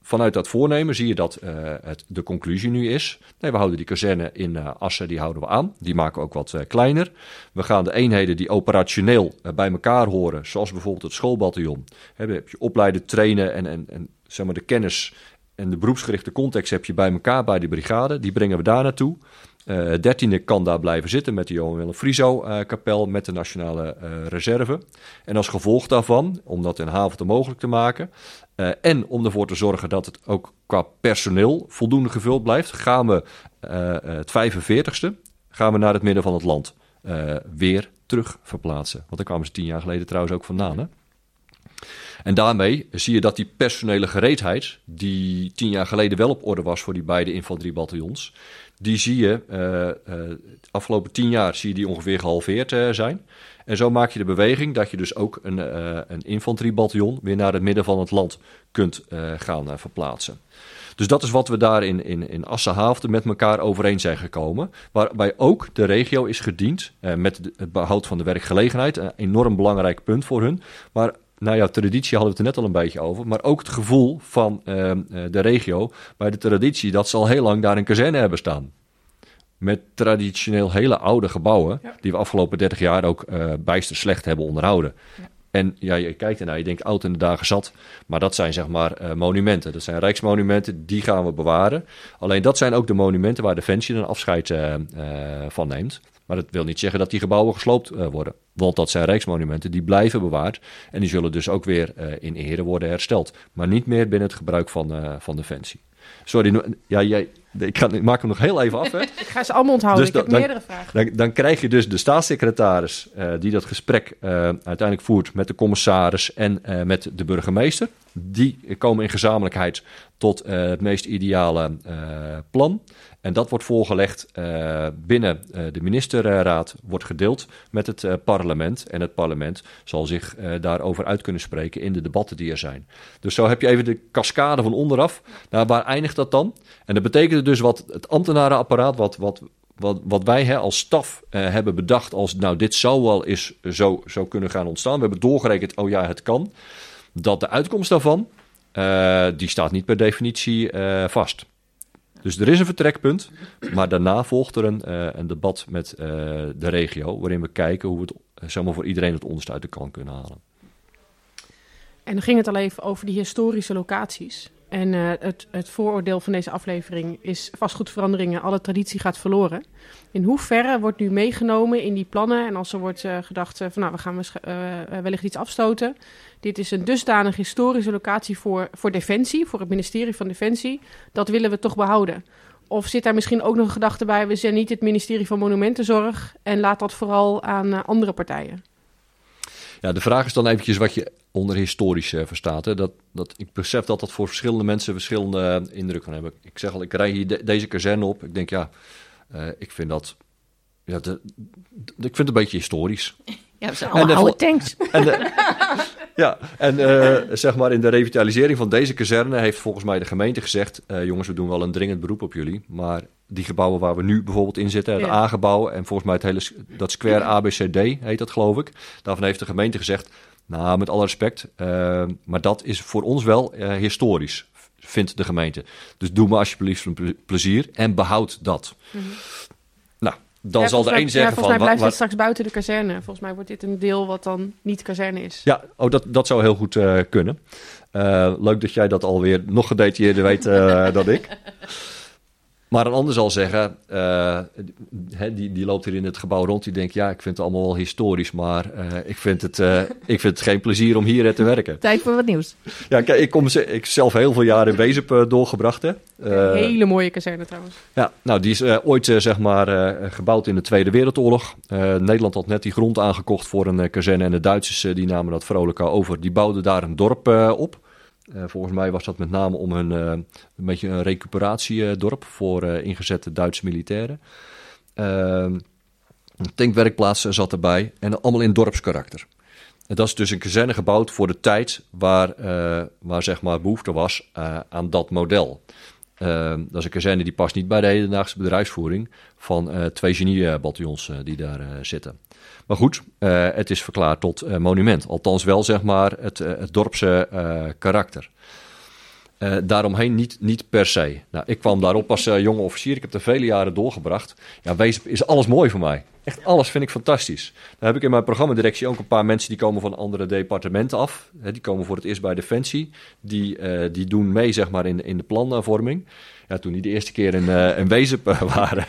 Vanuit dat voornemen zie je dat het de conclusie nu is. Nee, we houden die kazerne in Assen, die houden we aan. Die maken we ook wat kleiner. We gaan de eenheden die operationeel bij elkaar horen, zoals bijvoorbeeld het schoolbataljon. Heb je opleiden, trainen en, en, en zeg maar de kennis en de beroepsgerichte context heb je bij elkaar bij de brigade. Die brengen we daar naartoe. Dertiende kan daar blijven zitten met de Johan Willem Frieso-kapel, met de Nationale Reserve. En als gevolg daarvan, om dat in Havente mogelijk te maken, en om ervoor te zorgen dat het ook qua personeel voldoende gevuld blijft, gaan we het 45ste gaan we naar het midden van het land weer terug verplaatsen. Want daar kwamen ze tien jaar geleden trouwens ook vandaan. Hè? En daarmee zie je dat die personele gereedheid, die tien jaar geleden wel op orde was voor die beide infanteriebataljons, die zie je uh, afgelopen tien jaar zie je die ongeveer gehalveerd uh, zijn. En zo maak je de beweging dat je dus ook een, een infanteriebataljon weer naar het midden van het land kunt gaan verplaatsen. Dus dat is wat we daar in, in, in Assenhaafde met elkaar overeen zijn gekomen. Waarbij ook de regio is gediend eh, met het behoud van de werkgelegenheid. Een enorm belangrijk punt voor hun. Maar nou ja, traditie hadden we het er net al een beetje over. Maar ook het gevoel van uh, de regio bij de traditie dat ze al heel lang daar een kazerne hebben staan. Met traditioneel hele oude gebouwen, die we afgelopen 30 jaar ook uh, bijster slecht hebben onderhouden. Ja. En ja, je kijkt ernaar, je denkt oud in de dagen zat. Maar dat zijn zeg maar uh, monumenten. Dat zijn rijksmonumenten, die gaan we bewaren. Alleen dat zijn ook de monumenten waar Defensie dan afscheid van neemt. Maar dat wil niet zeggen dat die gebouwen gesloopt worden. Want dat zijn rijksmonumenten, die blijven bewaard. En die zullen dus ook weer in ere worden hersteld. Maar niet meer binnen het gebruik van, van Defensie. Sorry, ja, jij, ik, ik, maak hem nog heel even af. Hè. ik ga ze allemaal onthouden. Dus ik heb dan, meerdere vragen. Dan, dan, krijg je dus de staatssecretaris uh, die dat gesprek uh, uiteindelijk voert met de commissaris en uh, met de burgemeester. Die komen in gezamenlijkheid tot het meest ideale plan. En dat wordt voorgelegd uh, binnen uh, de ministerraad, wordt gedeeld met het uh, parlement. En het parlement zal zich daarover uit kunnen spreken in de debatten die er zijn. Dus zo heb je even de cascade van onderaf. Nou, waar eindigt dat dan? En dat betekent dus wat het ambtenarenapparaat, wat, wat, wat, wat wij hè, als staf hebben bedacht als, nou, dit zou wel eens zo, zo kunnen gaan ontstaan. We hebben doorgerekend, oh ja, het kan. Dat de uitkomst daarvan, die staat niet per definitie vast. Dus er is een vertrekpunt, maar daarna volgt er een, uh, een debat met uh, de regio, waarin we kijken hoe we het maar, voor iedereen het onderste uit de kan kunnen halen. En dan ging het al even over die historische locaties. En uh, het, het, vooroordeel van deze aflevering is vastgoedveranderingen, alle traditie gaat verloren. In hoeverre wordt nu meegenomen in die plannen en als er wordt uh, gedacht uh, van nou we gaan wellicht iets afstoten. Dit is een dusdanig historische locatie voor, voor Defensie, voor het ministerie van Defensie. Dat willen we toch behouden. Of zit daar misschien ook nog een gedachte bij, we zijn niet het ministerie van Monumentenzorg en laat dat vooral aan andere partijen? Ja, de vraag is dan eventjes wat je onder historisch uh, verstaat. Hè? Dat, dat, ik besef dat dat voor verschillende mensen verschillende uh, indruk van hebben. Ik zeg al, ik rij hier de, deze kazerne op. Ik denk, ja, uh, ik vind dat... Ja, de, de, ik vind het een beetje historisch. Ja, we zijn allemaal oude tanks. En ja, en uh, zeg maar in de revitalisering van deze kazerne heeft volgens mij de gemeente gezegd... Uh, jongens, we doen wel een dringend beroep op jullie, maar die gebouwen waar we nu bijvoorbeeld in zitten, het ja. A-gebouw en volgens mij het hele, dat square ABCD heet dat geloof ik. Daarvan heeft de gemeente gezegd, nou met alle respect, uh, maar dat is voor ons wel historisch, vindt de gemeente. Dus doe me alsjeblieft een plezier en behoud dat. Mm -hmm dan ja, zal de een zeggen ja, volgens mij blijft dit straks buiten de kazerne. Volgens mij wordt dit een deel wat dan niet kazerne is. Ja, oh, dat, dat zou heel goed uh, kunnen. Uh, leuk dat jij dat alweer nog gedetailleerder weet uh, dan ik. Maar een ander zal zeggen, uh, die, die loopt hier in het gebouw rond, die denkt, ja, ik vind het allemaal wel historisch, maar uh, ik, vind het, uh, ik vind het geen plezier om hier te werken. Tijd voor wat nieuws. Ja, kijk, ik kom ik zelf heel veel jaren in Wezep doorgebracht. Hè. Een hele mooie kazerne trouwens. Ja, nou, die is ooit zeg maar gebouwd in de Tweede Wereldoorlog. Nederland had net die grond aangekocht voor een kazerne en de Duitsers die namen dat vrolijk over. Die bouwden daar een dorp op. Uh, volgens mij was dat met name om een, uh, een beetje een recuperatiedorp voor uh, ingezette Duitse militairen. Ehm, een tankwerkplaats zat erbij en allemaal in dorpskarakter. En dat is dus een kazerne gebouwd voor de tijd waar, waar zeg maar behoefte was aan dat model. Ehm, dat is een kazerne die past niet bij de hedendaagse bedrijfsvoering van twee geniebataljons die daar zitten. Maar goed, uh, het is verklaard tot uh, monument. Althans wel zeg maar het, uh, het dorpse karakter. Daaromheen niet, niet per se. Nou, ik kwam daarop als jonge officier. Ik heb er vele jaren doorgebracht. Ja, Wezep is alles mooi voor mij. Echt alles vind ik fantastisch. Dan heb ik in mijn programmadirectie ook een paar mensen die komen van andere departementen af. die komen voor het eerst bij Defensie. Die, die doen mee zeg maar, in, in de planvorming. Ja, toen die de eerste keer in, uh, in Wezep waren,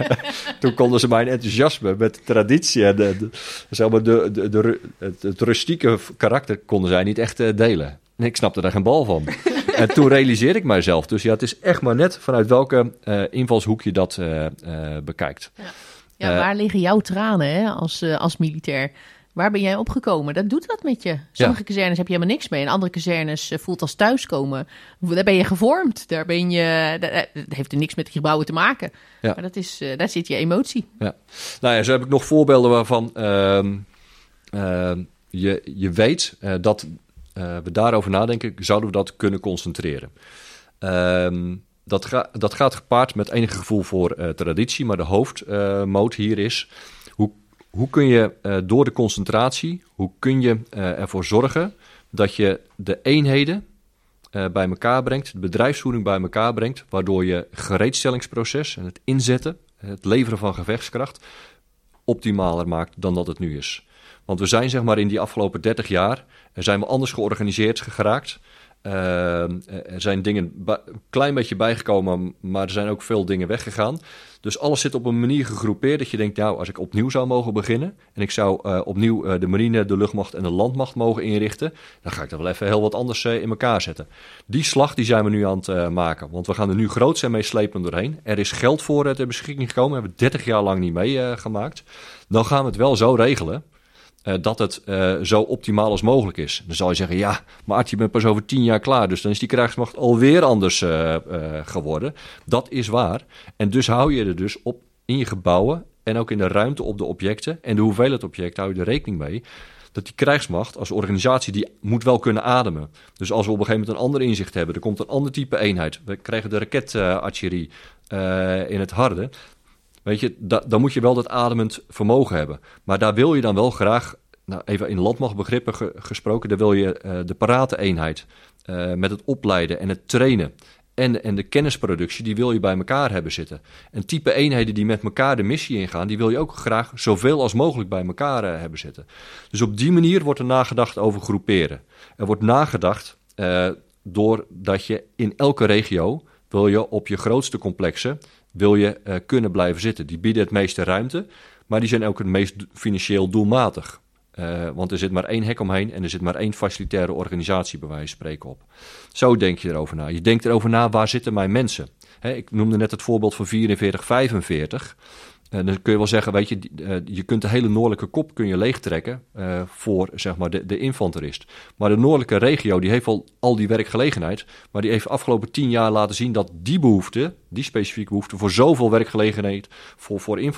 toen konden ze mijn enthousiasme met de traditie en de, de, zeg maar de, de, de, het, het rustieke karakter konden zij niet echt uh, delen. Ik snapte daar geen bal van. en toen realiseerde ik mijzelf. Dus ja, het is echt maar net vanuit welke uh, invalshoek je dat bekijkt. Ja. Ja, waar liggen jouw tranen hè, als, als militair? Waar ben jij opgekomen? Dat doet wat met je. Sommige ja. kazernes heb je helemaal niks mee. En andere kazernes voelt als thuiskomen. Daar ben je gevormd. Daar ben je, dat heeft er niks met gebouwen te maken. Ja. Maar dat is, daar zit je emotie. Ja. Nou ja, zo heb ik nog voorbeelden waarvan uh, uh, je, je weet uh, dat we daarover nadenken. Zouden we dat kunnen concentreren? Ehm, dat, ga, dat gaat gepaard met enige gevoel voor traditie. Maar de hoofdmoot hier is hoe kun je uh, door de concentratie, hoe kun je uh, ervoor zorgen dat je de eenheden uh, bij elkaar brengt, de bedrijfsvoering bij elkaar brengt, waardoor je gereedstellingsproces en het inzetten, het leveren van gevechtskracht, optimaler maakt dan dat het nu is. Want we zijn zeg maar in die afgelopen 30 jaar, zijn we anders georganiseerd geraakt. Uh, er zijn dingen een klein beetje bijgekomen, maar er zijn ook veel dingen weggegaan. Dus alles zit op een manier gegroepeerd dat je denkt, nou, als ik opnieuw zou mogen beginnen en ik zou uh, opnieuw uh, de marine, de luchtmacht en de landmacht mogen inrichten, dan ga ik dat wel even heel wat anders in elkaar zetten. Die slag die zijn we nu aan het maken, want we gaan er nu groot zijn mee slepen doorheen. Er is geld voor ter beschikking gekomen, we hebben 30 jaar lang niet meegemaakt. dan gaan we het wel zo regelen uh, dat het uh, zo optimaal als mogelijk is. Dan zal je zeggen, ja, maar Art, je bent pas over tien jaar klaar, dus dan is die krijgsmacht alweer anders uh, geworden. Dat is waar. En dus hou je er dus op in je gebouwen en ook in de ruimte op de objecten en de hoeveelheid objecten hou je er rekening mee dat die krijgsmacht als organisatie die moet wel kunnen ademen. Dus als we op een gegeven moment een ander inzicht hebben, er komt een ander type eenheid. We krijgen de raketartillerie in het harde. Weet je, da, dan moet je wel dat ademend vermogen hebben. Maar daar wil je dan wel graag, nou, even in landmachtbegrippen ge, gesproken, daar wil je uh, de parate eenheid uh, met het opleiden en het trainen. En, en de kennisproductie, die wil je bij elkaar hebben zitten. En type eenheden die met elkaar de missie ingaan, die wil je ook graag zoveel als mogelijk bij elkaar uh, hebben zitten. Dus op die manier wordt er nagedacht over groeperen. Er wordt nagedacht doordat je in elke regio wil je op je grootste complexen wil je uh, kunnen blijven zitten. Die bieden het meeste ruimte, maar die zijn ook het meest financieel doelmatig. Uh, want er zit maar één hek omheen en er zit maar één facilitaire organisatie bij wijze van spreken op. Zo denk je erover na. Je denkt erover na, waar zitten mijn mensen? Ik noemde net het voorbeeld van 44, 45. Uh, dan kun je wel zeggen, weet je, uh, je kunt de hele noordelijke kop kun je leegtrekken uh, voor zeg maar, de, de infanterist. Maar de noordelijke regio die heeft wel al die werkgelegenheid, maar die heeft de afgelopen tien jaar laten zien dat die behoefte, die specifieke behoefte voor zoveel werkgelegenheid voor, voor,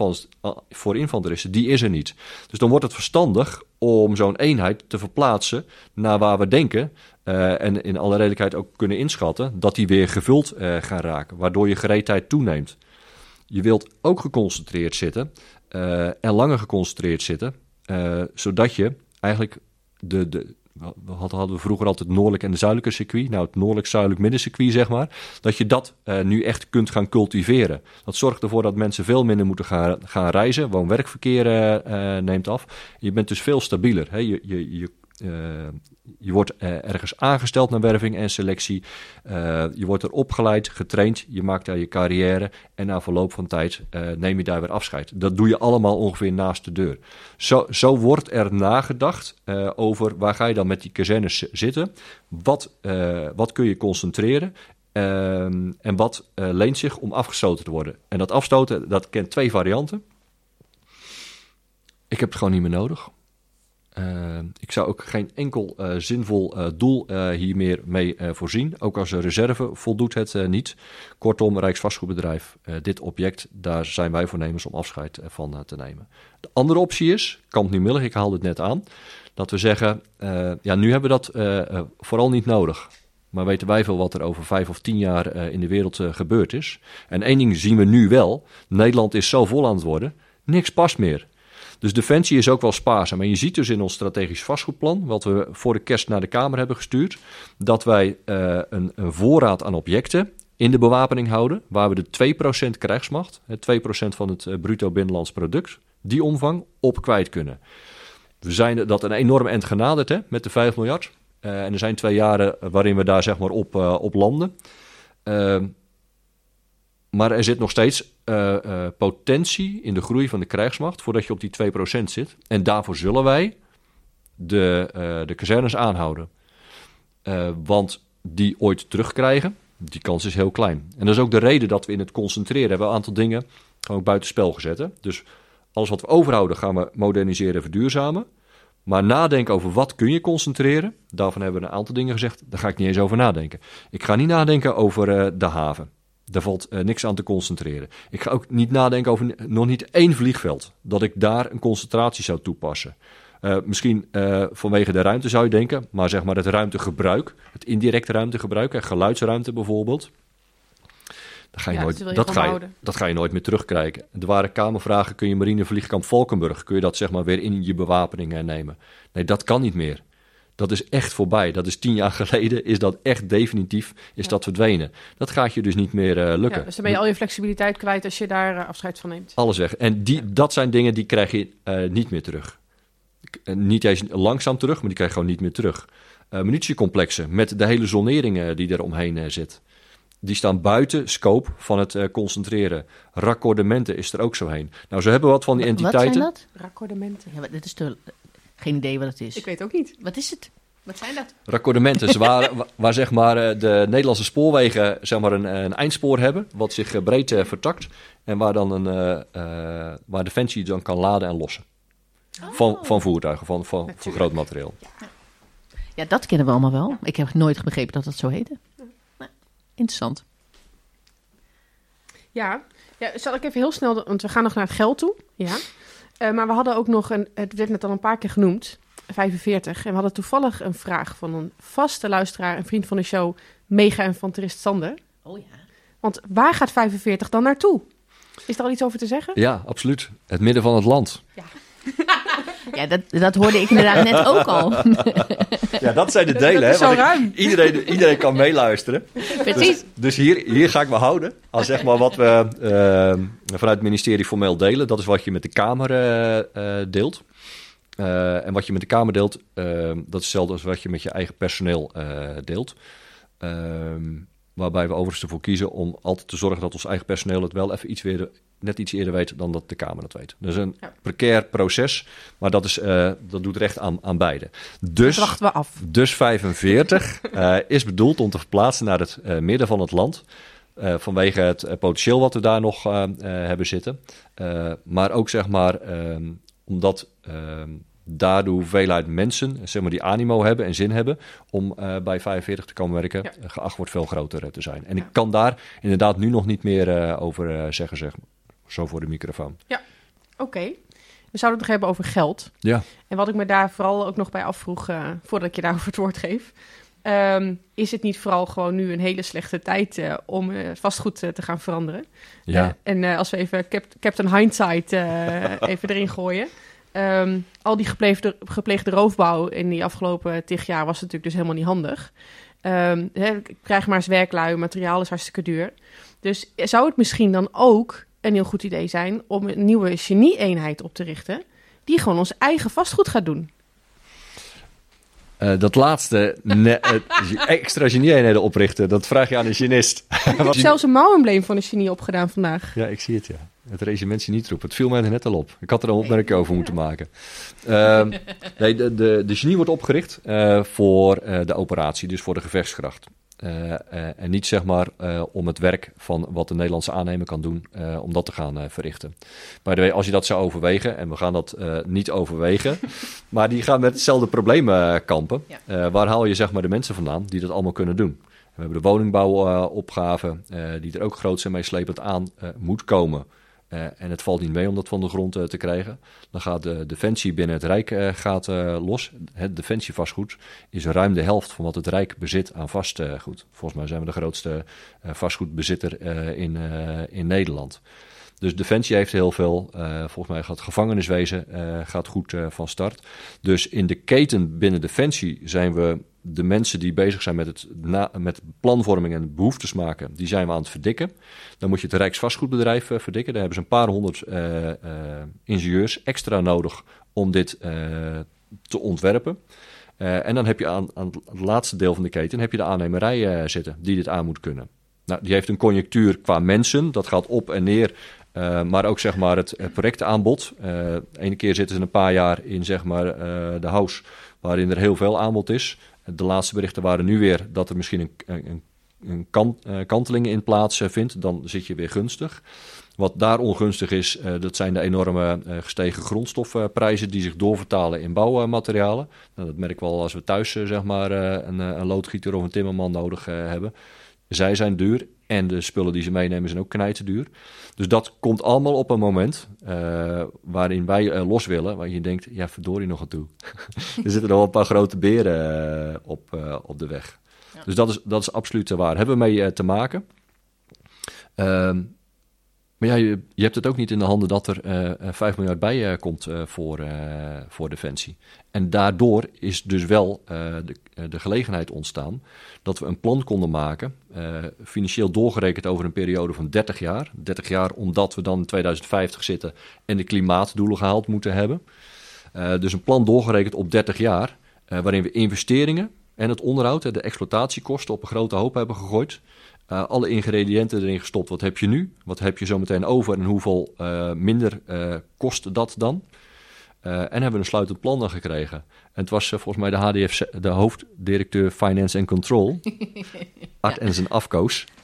voor infanteristen, die is er niet. Dus dan wordt het verstandig om zo'n eenheid te verplaatsen naar waar we denken en in alle redelijkheid ook kunnen inschatten dat die weer gevuld gaan raken, waardoor je gereedheid toeneemt. Je wilt ook geconcentreerd zitten uh, en langer geconcentreerd zitten, uh, zodat je eigenlijk de, de, we hadden we vroeger altijd het noordelijk en de zuidelijke circuit. Nou, het noordelijk-zuidelijk middencircuit, zeg maar. Dat je dat uh, nu echt kunt gaan cultiveren. Dat zorgt ervoor dat mensen veel minder moeten gaan, gaan reizen. Woon-werkverkeer neemt af. Je bent dus veel stabieler. Hè? Je, je, je je wordt uh, ergens aangesteld naar werving en selectie. Uh, je wordt er opgeleid, getraind. Je maakt daar je carrière. En na verloop van tijd neem je daar weer afscheid. Dat doe je allemaal ongeveer naast de deur. Zo, zo wordt er nagedacht over waar ga je dan met die kazernes zitten. Wat, wat kun je concentreren. En wat leent zich om afgestoten te worden. En dat afstoten, dat kent twee varianten. Ik heb het gewoon niet meer nodig. Uh, ik zou ook geen enkel uh, zinvol uh, doel hier meer mee voorzien. Ook als reserve voldoet het niet. Kortom, Rijksvastgoedbedrijf, dit object, daar zijn wij voornemens om afscheid van te nemen. De andere optie is, Kamp Nieuwmillig, ik haalde het net aan, dat we zeggen, ja, nu hebben we dat vooral niet nodig. Maar weten wij veel wat er over vijf of tien jaar in de wereld gebeurd is. En één ding zien we nu wel, Nederland is zo vol aan het worden, niks past meer. Dus Defensie is ook wel spaarzaam. En je ziet dus in ons strategisch vastgoedplan, wat we voor de kerst naar de Kamer hebben gestuurd, dat wij uh, een, een, voorraad aan objecten in de bewapening houden, waar we de 2% krijgsmacht, 2% van het uh, bruto binnenlands product, die omvang op kwijt kunnen. We zijn dat een enorm end genaderd hè, met de 5 miljard. Uh, en er zijn twee jaren waarin we daar zeg maar op, op landen. Ehm, maar er zit nog steeds uh, uh, potentie in de groei van de krijgsmacht voordat je op die 2% zit. En daarvoor zullen wij de, uh, de kazernes aanhouden. want die ooit terugkrijgen, die kans is heel klein. En dat is ook de reden dat we in het concentreren hebben een aantal dingen gewoon buitenspel gezet. Dus alles wat we overhouden gaan we moderniseren en verduurzamen. Maar nadenken over wat kun je concentreren, daarvan hebben we een aantal dingen gezegd. Daar ga ik niet eens over nadenken. Ik ga niet nadenken over de haven. Daar valt uh, niks aan te concentreren. Ik ga ook niet nadenken over nog niet één vliegveld. Dat ik daar een concentratie zou toepassen. Uh, misschien uh, vanwege de ruimte zou je denken, maar zeg maar het ruimtegebruik, het indirecte ruimtegebruik, en geluidsruimte bijvoorbeeld. Dat ga je, ja, nooit, dat, dat, ga je, dat ga je nooit meer terugkrijgen. Er waren kamervragen, kun je marinevliegkamp Valkenburg, kun je dat zeg maar weer in je bewapening nemen? Nee, dat kan niet meer. Dat is echt voorbij. Dat is tien jaar geleden, is dat echt definitief, is dat verdwenen. Dat gaat je dus niet meer uh, lukken. Ja, dus dan ben je al je flexibiliteit kwijt als je daar uh, afscheid van neemt. Alles weg. En die, dat zijn dingen die krijg je uh, niet meer terug. niet eens langzaam terug, maar die krijg je gewoon niet meer terug. munitiecomplexen met de hele zonering die er omheen zit. Die staan buiten scope van het concentreren. Raccordementen is er ook zo heen. Nou, ze hebben wat van die entiteiten. Wat zijn dat? Raccordementen. Ja, dit is te geen idee wat het is. Ik weet ook niet. Wat is het? Wat zijn dat? Raccordementen, waar, waar zeg maar eh, de Nederlandse spoorwegen zeg maar een, een eindspoor hebben, wat zich eh, breed uh, vertakt. En waar dan een, uh, waar Defensie dan kan laden en lossen. Oh. Van, van voertuigen, van, van, van groot materieel. Ja. ja. dat kennen we allemaal wel. Ik heb nooit begrepen dat dat zo heette. Nou, interessant. Ja. ja, zal ik even heel snel, want we gaan nog naar het geld toe. Ja. Uh, maar we hadden ook nog een, het werd net al een paar keer genoemd, 45. En we hadden toevallig een vraag van een vaste luisteraar, een vriend van de show, mega-infanterist Sander. Oh ja. Want waar gaat 45 dan naartoe? Is er al iets over te zeggen? Ja, absoluut. Het midden van het land. Ja. Ja, dat, dat hoorde ik inderdaad net ook al. Ja, dat zijn de delen. hè, zo ruim. Iedereen, iedereen kan meeluisteren. Precies. Dus, dus, hier, hier ga ik me houden. Als zeg maar wat we uh, vanuit het ministerie formeel delen. Dat is wat je met de Kamer uh, deelt. Uh, en wat je met de Kamer deelt, dat is hetzelfde als wat je met je eigen personeel deelt. Ehm, waarbij we overigens ervoor kiezen om altijd te zorgen dat ons eigen personeel het wel even iets weer net iets eerder weet dan dat de Kamer dat weet. Dus een ja. precair proces, maar dat, is, uh, dat doet recht aan, aan beide. Dus, dat wachten we af. Dus 45 uh, is bedoeld om te verplaatsen naar het uh, midden van het land. vanwege het potentieel wat we daar nog hebben zitten. maar ook zeg maar ehm, omdat ehm, daar de hoeveelheid mensen zeg maar, die animo hebben en zin hebben om uh, bij 45 te komen werken, ja. geacht wordt veel groter te zijn. En ja. ik kan daar inderdaad nu nog niet meer uh, over uh, zeggen, zeg zo voor de microfoon. Ja, oké. Okay. We zouden het nog hebben over geld. Ja. En wat ik me daar vooral ook nog bij afvroeg, uh, voordat ik je daarover het woord geef. Um, is het niet vooral gewoon nu een hele slechte tijd uh, om uh, vastgoed te gaan veranderen? Ja. en als we even Cap Captain Hindsight even erin gooien. Um, al die gepleegde, gepleegde roofbouw in die afgelopen tig jaar was natuurlijk dus helemaal niet handig. Um, he, krijg maar eens werklui, materiaal is hartstikke duur. Dus zou het misschien dan ook een heel goed idee zijn om een nieuwe genie-eenheid op te richten, die gewoon ons eigen vastgoed gaat doen. Uh, dat laatste, ne, uh, extra genie-eenheden oprichten, dat vraag je aan een genist. Ik heb zelfs een mouwembleem van een genie opgedaan vandaag. Ja, ik zie het, ja. Het regiment genietroep. Het viel mij net al op. Ik had er een opmerking over moeten maken. Uh, nee, de, de, de genie wordt opgericht uh, voor de operatie, dus voor de gevechtskracht. Uh, uh, en niet zeg maar uh, om het werk van wat de Nederlandse aannemer kan doen, om dat te gaan verrichten. Maar way, als je dat zou overwegen, en we gaan dat niet overwegen, maar die gaan met hetzelfde probleem kampen. Ja. waar haal je zeg maar de mensen vandaan die dat allemaal kunnen doen? We hebben de woningbouwopgave, die er ook groot en meeslepend aan moet komen. Uh, en het valt niet mee om dat van de grond uh, te krijgen. Dan gaat de defensie binnen het Rijk uh, gaat, los. Het defensievastgoed is ruim de helft van wat het Rijk bezit aan vastgoed. Volgens mij zijn we de grootste vastgoedbezitter in, in Nederland. Dus Defensie heeft heel veel. Volgens mij gaat gevangeniswezen gaat goed van start. Dus in de keten binnen Defensie zijn we de mensen die bezig zijn met, het met planvorming en behoeftes maken, die zijn we aan het verdikken. Dan moet je het Rijksvastgoedbedrijf verdikken. Daar hebben ze een paar honderd ingenieurs extra nodig om dit te ontwerpen. en dan heb je aan, aan, het laatste deel van de keten heb je de aannemerij zitten die dit aan moet kunnen. Nou, die heeft een conjunctuur qua mensen. Dat gaat op en neer. Maar ook zeg maar het, projectaanbod. Uh, ene keer zitten ze een paar jaar in zeg maar, de house waarin er heel veel aanbod is. De laatste berichten waren nu weer dat er misschien een, een, een kant, kanteling in plaats vindt. Dan zit je weer gunstig. Wat daar ongunstig is, dat zijn de enorme gestegen grondstofprijzen die zich doorvertalen in bouwmaterialen. Nou, dat merken we al als we thuis zeg maar, een, een loodgieter of een timmerman nodig hebben. Zij zijn duur en de spullen die ze meenemen zijn ook knijten duur. Dus dat komt allemaal op een moment uh, waarin wij uh, los willen. Waar je denkt, ja verdorie nog aan toe. er zitten nog wel een paar grote beren uh, op, op de weg. Ja. Dus dat is, dat is absoluut waar. Hebben we mee te maken. Ehm, maar ja, je, je, hebt het ook niet in de handen dat er uh, 5 miljard bij komt voor, voor Defensie. En daardoor is dus wel de, de, gelegenheid ontstaan dat we een plan konden maken, financieel doorgerekend over een periode van 30 jaar. 30 jaar omdat we dan in 2050 zitten en de klimaatdoelen gehaald moeten hebben. dus een plan doorgerekend op 30 jaar, waarin we investeringen en het onderhoud, de exploitatiekosten op een grote hoop hebben gegooid. Alle ingrediënten erin gestopt. Wat heb je nu? Wat heb je zo meteen over? En hoeveel minder kost dat dan? En hebben we een sluitend plan dan gekregen. En het was volgens mij de HDF, de hoofddirecteur Finance and Control, Art en zijn afkoos.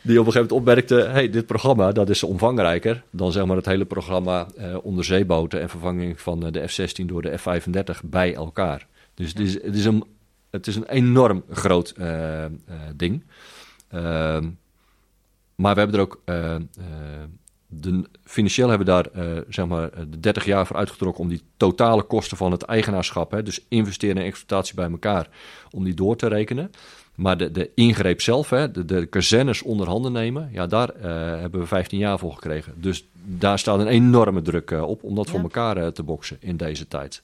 die op een gegeven moment opmerkte: hey, dit programma dat is omvangrijker dan zeg maar het hele programma onderzeeboten en vervanging van de F-16 door de F-35 bij elkaar. Dus het is, het is een het is een enorm groot uh, uh, ding. Uh, maar we hebben er ook. De, financieel hebben we daar zeg maar de 30 jaar voor uitgetrokken om die totale kosten van het eigenaarschap, hè, dus investeren en exploitatie bij elkaar, om die door te rekenen. Maar de, de ingreep zelf, hè, de, de kazernes onder handen nemen, ja, daar hebben we 15 jaar voor gekregen. Dus daar staat een enorme druk op om dat ja. voor elkaar te boksen in deze tijd.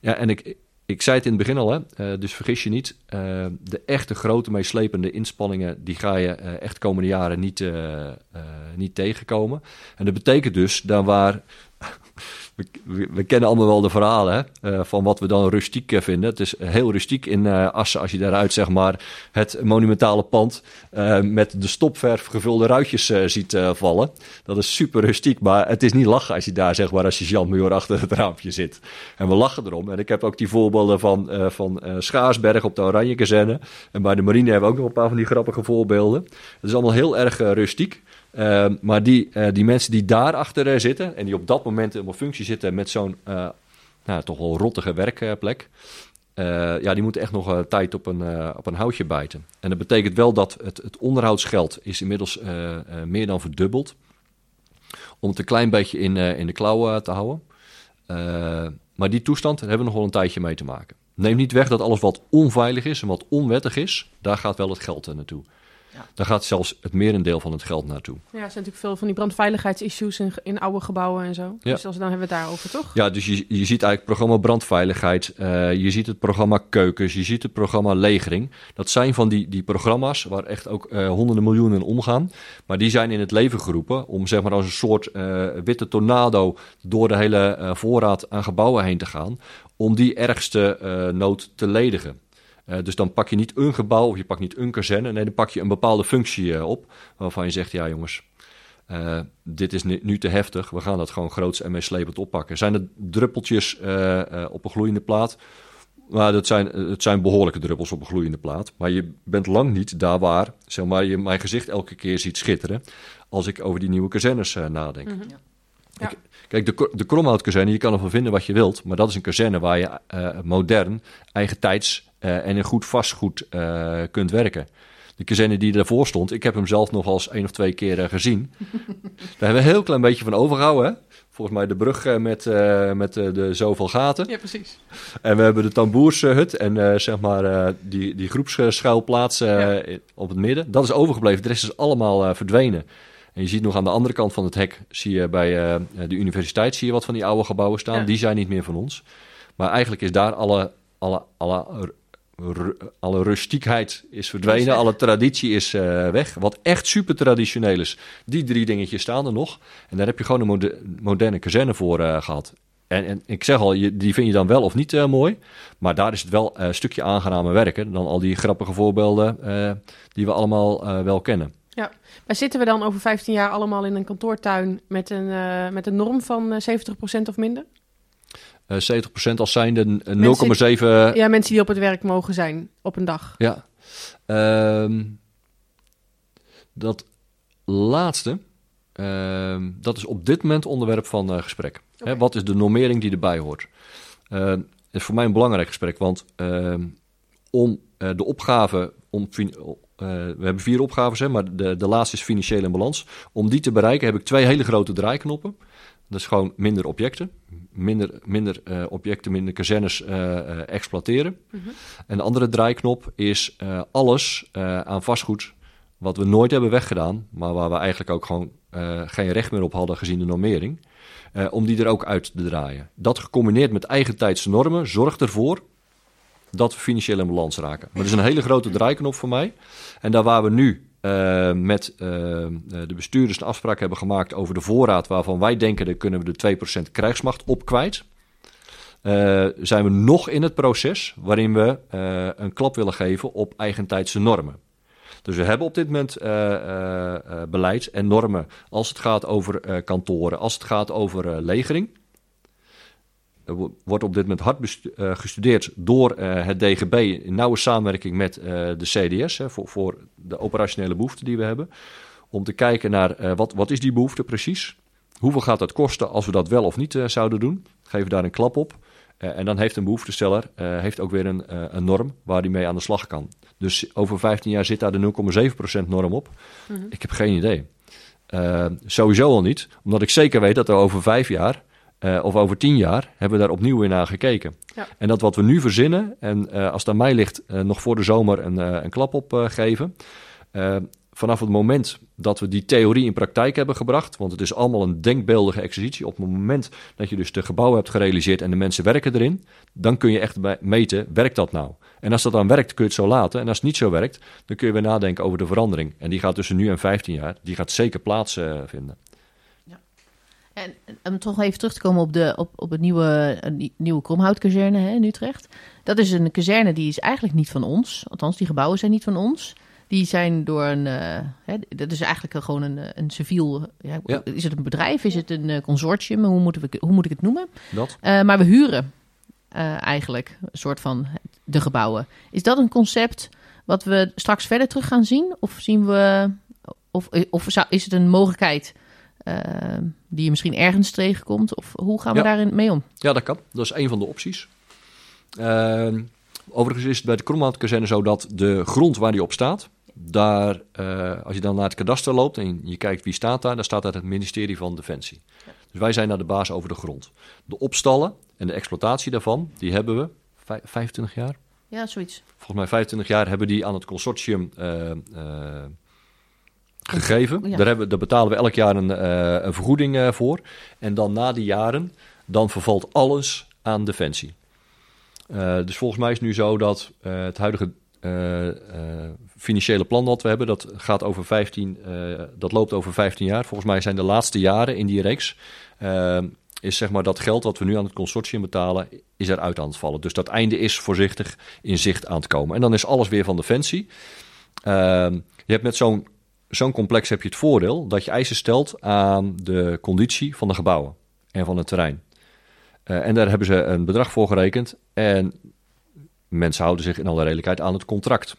Ja, en ik, ik zei het in het begin al, hè, uh, dus vergis je niet. Uh, de echte grote meeslepende inspanningen, die ga je uh, echt komende jaren niet, niet tegenkomen. En dat betekent dus, daar waar we, kennen allemaal wel de verhalen hè, uh, van wat we dan rustiek eh, vinden. Het is heel rustiek in uh, Assen als je daaruit zeg maar het monumentale pand met de stopverf gevulde ruitjes ziet vallen. Dat is super rustiek, maar het is niet lachen als je daar zeg maar als je Jean Muur achter het raampje zit. En we lachen erom. En ik heb ook die voorbeelden van, van Schaarsberg op de Oranje Kazerne. En bij de marine hebben we ook nog een paar van die grappige voorbeelden. Het is allemaal heel erg rustiek. Uh, maar die, uh, die mensen die daarachter uh, zitten en die op dat moment in een functie zitten met zo'n nou, toch wel rottige werkplek, ja, die moeten echt nog tijd op een, op een houtje bijten. En dat betekent wel dat het, het onderhoudsgeld is inmiddels meer dan verdubbeld. Om het een klein beetje in, in de klauwen te houden. maar die toestand hebben we nog wel een tijdje mee te maken. Neem niet weg dat alles wat onveilig is en wat onwettig is, daar gaat wel het geld naartoe. Ja. Daar gaat zelfs het merendeel van het geld naartoe. Ja, er zijn natuurlijk veel van die brandveiligheidsissues in, in oude gebouwen en zo. Ja. Dus als, dan hebben we het daarover, toch? Ja, dus je, je ziet eigenlijk het programma brandveiligheid. Uh, je ziet het programma keukens. Je ziet het programma legering. Dat zijn van die, die programma's waar echt ook uh, honderden miljoenen omgaan. Maar die zijn in het leven geroepen om zeg maar als een soort uh, witte tornado door de hele voorraad aan gebouwen heen te gaan. Om die ergste nood te ledigen. Uh, dus dan pak je niet een gebouw of je pakt niet een kazerne. Nee, dan pak je een bepaalde functie uh, op. Waarvan je zegt, ja jongens, uh, dit is nu, te heftig. We gaan dat gewoon groots en meeslepend oppakken. Zijn er druppeltjes op een gloeiende plaat? Nou, dat zijn, het zijn behoorlijke druppels op een gloeiende plaat. Maar je bent lang niet daar waar zeg maar, je mijn gezicht elke keer ziet schitteren. Als ik over die nieuwe kazernes nadenk. Mm -hmm. ja. Ik, Kijk, de, de Kromhoutkazerne, je kan ervan vinden wat je wilt. Maar dat is een kazerne waar je uh, modern, eigen tijds uh, en in goed vastgoed uh, kunt werken. De kazerne die ervoor stond, ik heb hem zelf nog eens één of twee keer gezien. Daar hebben we een heel klein beetje van overgehouden. Hè? Volgens mij de brug met, met de zoveel gaten. Ja, precies. En we hebben de tamboershut en zeg maar die, die groepsschuilplaats ja. op het midden. Dat is overgebleven. De rest is allemaal verdwenen. En je ziet nog aan de andere kant van het hek, zie je bij eh, de universiteit, zie je wat van die oude gebouwen staan. Ja. Die zijn niet meer van ons. Maar eigenlijk is daar alle, alle, alle, alle rustiekheid is verdwenen, Is alle traditie is eh, weg. Wat echt super traditioneel is, die drie dingetjes staan er nog. En daar heb je gewoon een mode- moderne kazerne voor eh, gehad. En, en ik zeg al, je, die vind je dan wel of niet eh, mooi. Maar daar is het wel een stukje aangenamer werken dan al die grappige voorbeelden die we allemaal wel kennen. Maar zitten we dan over 15 jaar allemaal in een kantoortuin met een, met een norm van eh, 70% of minder? Eh 70% als zijnde eh, 0,7. Mensen- Ja, mensen die op het werk mogen zijn op een dag. Ja. Ehm, dat laatste, ehm, dat is op dit moment onderwerp van eh, gesprek. Hè, wat is de normering die erbij hoort? Het is voor mij een belangrijk gesprek, want om eh, de opgave, om, eh, we hebben vier opgaves, hè, maar de, de laatste is financiële balans. Om die te bereiken heb ik twee hele grote draaiknoppen. Dat is gewoon minder objecten, minder, minder eh, objecten, minder kazernes eh, eh, exploiteren. En de andere draaiknop is alles aan vastgoed wat we nooit hebben weggedaan, maar waar we eigenlijk ook gewoon geen recht meer op hadden gezien de normering, om die er ook uit te draaien. Dat gecombineerd met eigentijdse normen zorgt ervoor dat we financieel in balans raken. Maar dat is een hele grote draaiknop voor mij. En daar waar we nu eh, met eh, de bestuurders een afspraak hebben gemaakt over de voorraad waarvan wij denken, daar kunnen we de 2% krijgsmacht op kwijt. eh, zijn we nog in het proces waarin we een klap willen geven op eigentijdse normen. Dus we hebben op dit moment beleid en normen als het gaat over kantoren, als het gaat over legering. Er wo- wordt op dit moment hard eh, gestudeerd door eh, het DGB in nauwe samenwerking met eh, de CDS hè, voor, voor de operationele behoeften die we hebben. Om te kijken naar wat, wat is die behoefte precies? Hoeveel gaat dat kosten als we dat wel of niet zouden doen? Geven daar een klap op. En dan heeft een behoeftesteller eh, heeft ook weer een, een norm waar hij mee aan de slag kan. Dus over 15 jaar zit daar de 0,7% norm op. Ik heb geen idee. Sowieso al niet, omdat ik zeker weet dat er over vijf jaar eh, of over tien jaar hebben we daar opnieuw weer naar gekeken. Ja. En dat wat we nu verzinnen, en eh, als het aan mij ligt, eh, nog voor de zomer een, een klap op geven. Vanaf het moment dat we die theorie in praktijk hebben gebracht, want het is allemaal een denkbeeldige exercitie. Op het moment dat je dus de gebouwen hebt gerealiseerd en de mensen werken erin, dan kun je echt meten, werkt dat nou? En als dat dan werkt, kun je het zo laten. En als het niet zo werkt, dan kun je weer nadenken over de verandering. En die gaat tussen nu en 15 jaar, die gaat zeker plaatsvinden. En om toch even terug te komen op, de, op, op het nieuwe, nie- nieuwe Kromhoutkazerne hè, in Utrecht. Dat is een kazerne die is eigenlijk niet van ons. Althans, die gebouwen zijn niet van ons. Die zijn door een... eh, hè, dat is eigenlijk gewoon een, eh, een civiel... Ja, Ja. Is het een bedrijf? Is het een eh, consortium? Hoe, moeten we, hoe moet ik het noemen? Dat? Eh, maar we huren eh, eigenlijk een soort van de gebouwen. Is dat een concept wat we straks verder terug gaan zien? Of zien we... Of, of is het een mogelijkheid eh, die je misschien ergens tegenkomt? Of hoe gaan we Ja. daarin mee om? Ja, dat kan. Dat is een van de opties. Ehm, overigens is het bij de Kromhoutkazerne zo dat de grond waar die op staat, daar, eh, als je dan naar het kadaster loopt en je kijkt wie staat daar, dan staat daar het ministerie van Defensie. Dus wij zijn naar de baas over de grond. De opstallen en de exploitatie daarvan, die hebben we vij- 25 jaar. Ja, zoiets. Volgens mij 25 jaar hebben die aan het consortium eh, eh, gegeven. Ja. Daar, hebben, daar betalen we elk jaar een, eh, een vergoeding eh, voor. En dan na die jaren, dan vervalt alles aan Defensie. Eh, dus volgens mij is het nu zo dat het huidige financiële plan dat we hebben, dat gaat over 15, eh, dat loopt over 15 jaar. Volgens mij zijn de laatste jaren in die reeks, is zeg maar dat geld wat we nu aan het consortium betalen, is eruit aan het vallen. Dus dat einde is voorzichtig in zicht aan het komen. En dan is alles weer van Defensie. Ehm, je hebt met zo'n zo'n complex heb je het voordeel dat je eisen stelt aan de conditie van de gebouwen en van het terrein. Eh, en daar hebben ze een bedrag voor gerekend. En mensen houden zich in alle redelijkheid aan het contract.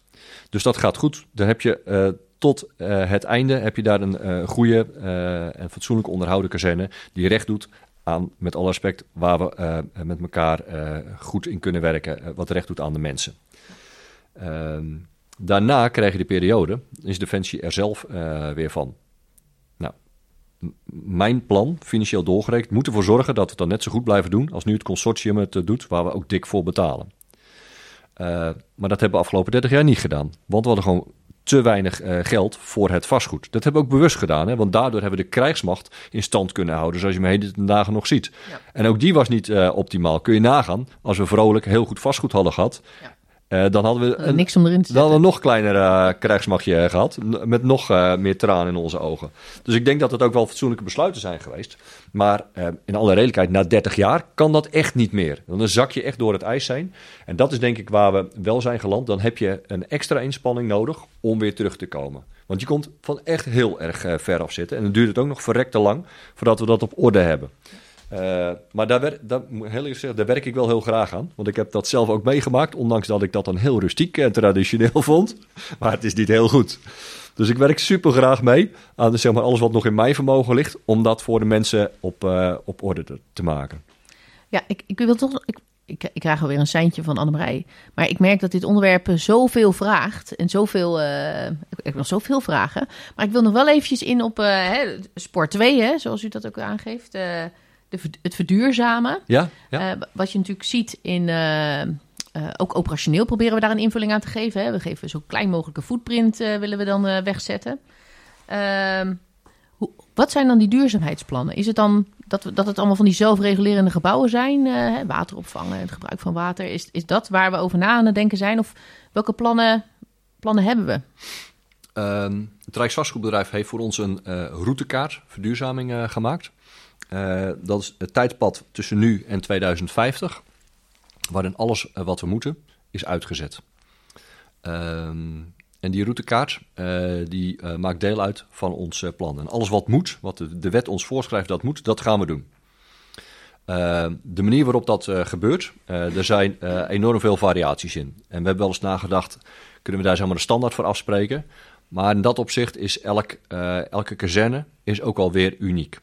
Dus dat gaat goed. Dan heb je eh, tot eh, het einde heb je daar een goede en fatsoenlijk onderhouden kazerne die recht doet aan, met alle respect, waar we met elkaar goed in kunnen werken, wat recht doet aan de mensen. Ehm, daarna krijg je de periode, is Defensie er zelf eh, weer van. Nou, mijn plan, financieel doorgerekend, moet ervoor zorgen dat we het dan net zo goed blijven doen als nu het consortium het eh, doet, waar we ook dik voor betalen. Eh, maar dat hebben we afgelopen 30 jaar niet gedaan. Want we hadden gewoon te weinig geld voor het vastgoed. Dat hebben we ook bewust gedaan, hè? want daardoor hebben we de krijgsmacht in stand kunnen houden, zoals je me heden dagen nog ziet. Ja. En ook die was niet optimaal. Kun je nagaan, als we vrolijk heel goed vastgoed hadden gehad, Ja. Eh, dan hadden we Eh, een, niks om erin te dan hadden zetten. we een nog kleiner eh, krijgsmachtje gehad. Met nog meer tranen in onze ogen. Dus ik denk dat het ook wel fatsoenlijke besluiten zijn geweest. Maar in alle redelijkheid, na 30 jaar kan dat echt niet meer. Dan zak je echt door het ijs heen. En dat is denk ik waar we wel zijn geland. Dan heb je een extra inspanning nodig om weer terug te komen. Want je komt van echt heel erg ver af zitten. En dan duurt het ook nog verrekte lang voordat we dat op orde hebben. Eh, maar daar, daar werk ik wel heel graag aan. Want ik heb dat zelf ook meegemaakt. Ondanks dat ik dat dan heel rustiek en traditioneel vond. Maar het is niet heel goed. Dus ik werk super graag mee aan zeg maar, alles wat nog in mijn vermogen ligt. Om dat voor de mensen op, eh, op orde te, maken. Ja, ik, ik wil toch. Ik, ik, krijg alweer een seintje van Annemarij. Maar ik merk dat dit onderwerp zoveel vraagt. En zoveel. eh, ik, heb nog zoveel vragen. Maar ik wil nog wel eventjes in op hè, sport 2, hè, zoals u dat ook aangeeft. De, het verduurzamen. Ja? ja? Eh, wat je natuurlijk ziet in. eh, eh, ook operationeel proberen we daar een invulling aan te geven. Hè. We geven zo klein mogelijke footprint willen we dan wegzetten. Ehm, hoe, wat zijn dan die duurzaamheidsplannen? Is het dan dat, we, dat het allemaal van die zelfregulerende gebouwen zijn? water opvangen, het gebruik van water. Is, is dat waar we over na aan het denken zijn? Of welke plannen, plannen hebben we? Ehm, het Rijksvastgoedbedrijf heeft voor ons een routekaart verduurzaming gemaakt. Eh, dat is het tijdpad tussen nu en 2050, waarin alles eh, wat we moeten is uitgezet. Ehm, en die routekaart eh, die, maakt deel uit van ons plan. En alles wat moet, wat de, wet ons voorschrijft dat moet, dat gaan we doen. Ehm, de manier waarop dat gebeurt, er zijn enorm veel variaties in. En we hebben wel eens nagedacht, kunnen we daar zeg maar de standaard voor afspreken? Maar in dat opzicht is elk, elke kazerne is ook alweer uniek.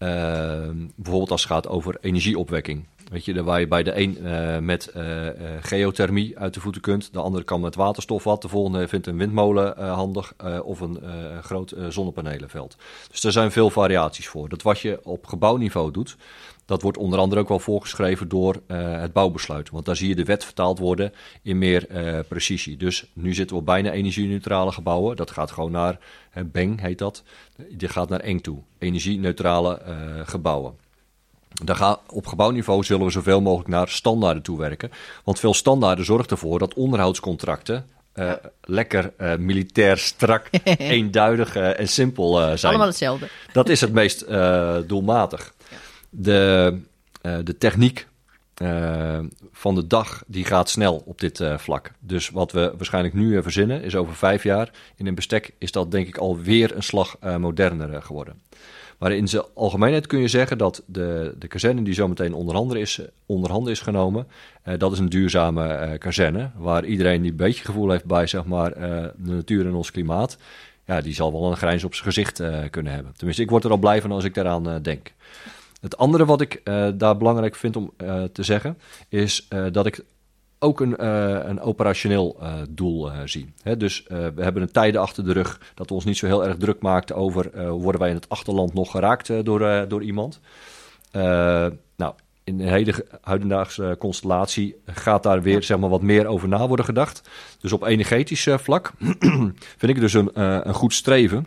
Ehm, bijvoorbeeld als het gaat over energieopwekking. Weet je, waar je bij de een eh, met eh, eh, geothermie uit de voeten kunt, de andere kan met waterstof wat, de volgende vindt een windmolen handig of een groot zonnepanelenveld. Dus er zijn veel variaties voor. Dat wat je op gebouwniveau doet, dat wordt onder andere ook wel voorgeschreven door eh, het bouwbesluit. Want daar zie je de wet vertaald worden in meer eh, precisie. Dus nu zitten we op bijna energie-neutrale gebouwen. Dat gaat gewoon naar, eh, BENG heet dat, die gaat naar ENG toe. Energie-neutrale gebouwen. Daar gaan, op gebouwniveau zullen we zoveel mogelijk naar standaarden toe werken. Want veel standaarden zorgen ervoor dat onderhoudscontracten lekker militair strak, eenduidig en simpel zijn. Allemaal hetzelfde. Dat is het meest doelmatig. De, eh, de techniek eh, van de dag die gaat snel op dit eh, vlak. Dus wat we waarschijnlijk nu verzinnen is over vijf jaar. In een bestek is dat denk ik alweer een slag moderner geworden. Maar in zijn algemeenheid kun je zeggen dat de, de kazerne die zometeen onder handen is, onder handen is genomen, dat is een duurzame eh, kazerne. Waar iedereen die een beetje gevoel heeft bij zeg maar, de natuur en ons klimaat, ja, die zal wel een grijns op zijn gezicht kunnen hebben. Tenminste, ik word er al blij van als ik daaraan denk. Het andere wat ik eh, daar belangrijk vind om eh, te zeggen, is eh, dat ik ook een, een operationeel doel zie. Hè, dus we hebben een tijden achter de rug dat we ons niet zo heel erg druk maakten over worden wij in het achterland nog geraakt door, door iemand. Nou, in de hele huidendaagse constellatie gaat daar weer zeg maar, wat meer over na worden gedacht. Dus op energetisch vlak vind ik dus een, een goed streven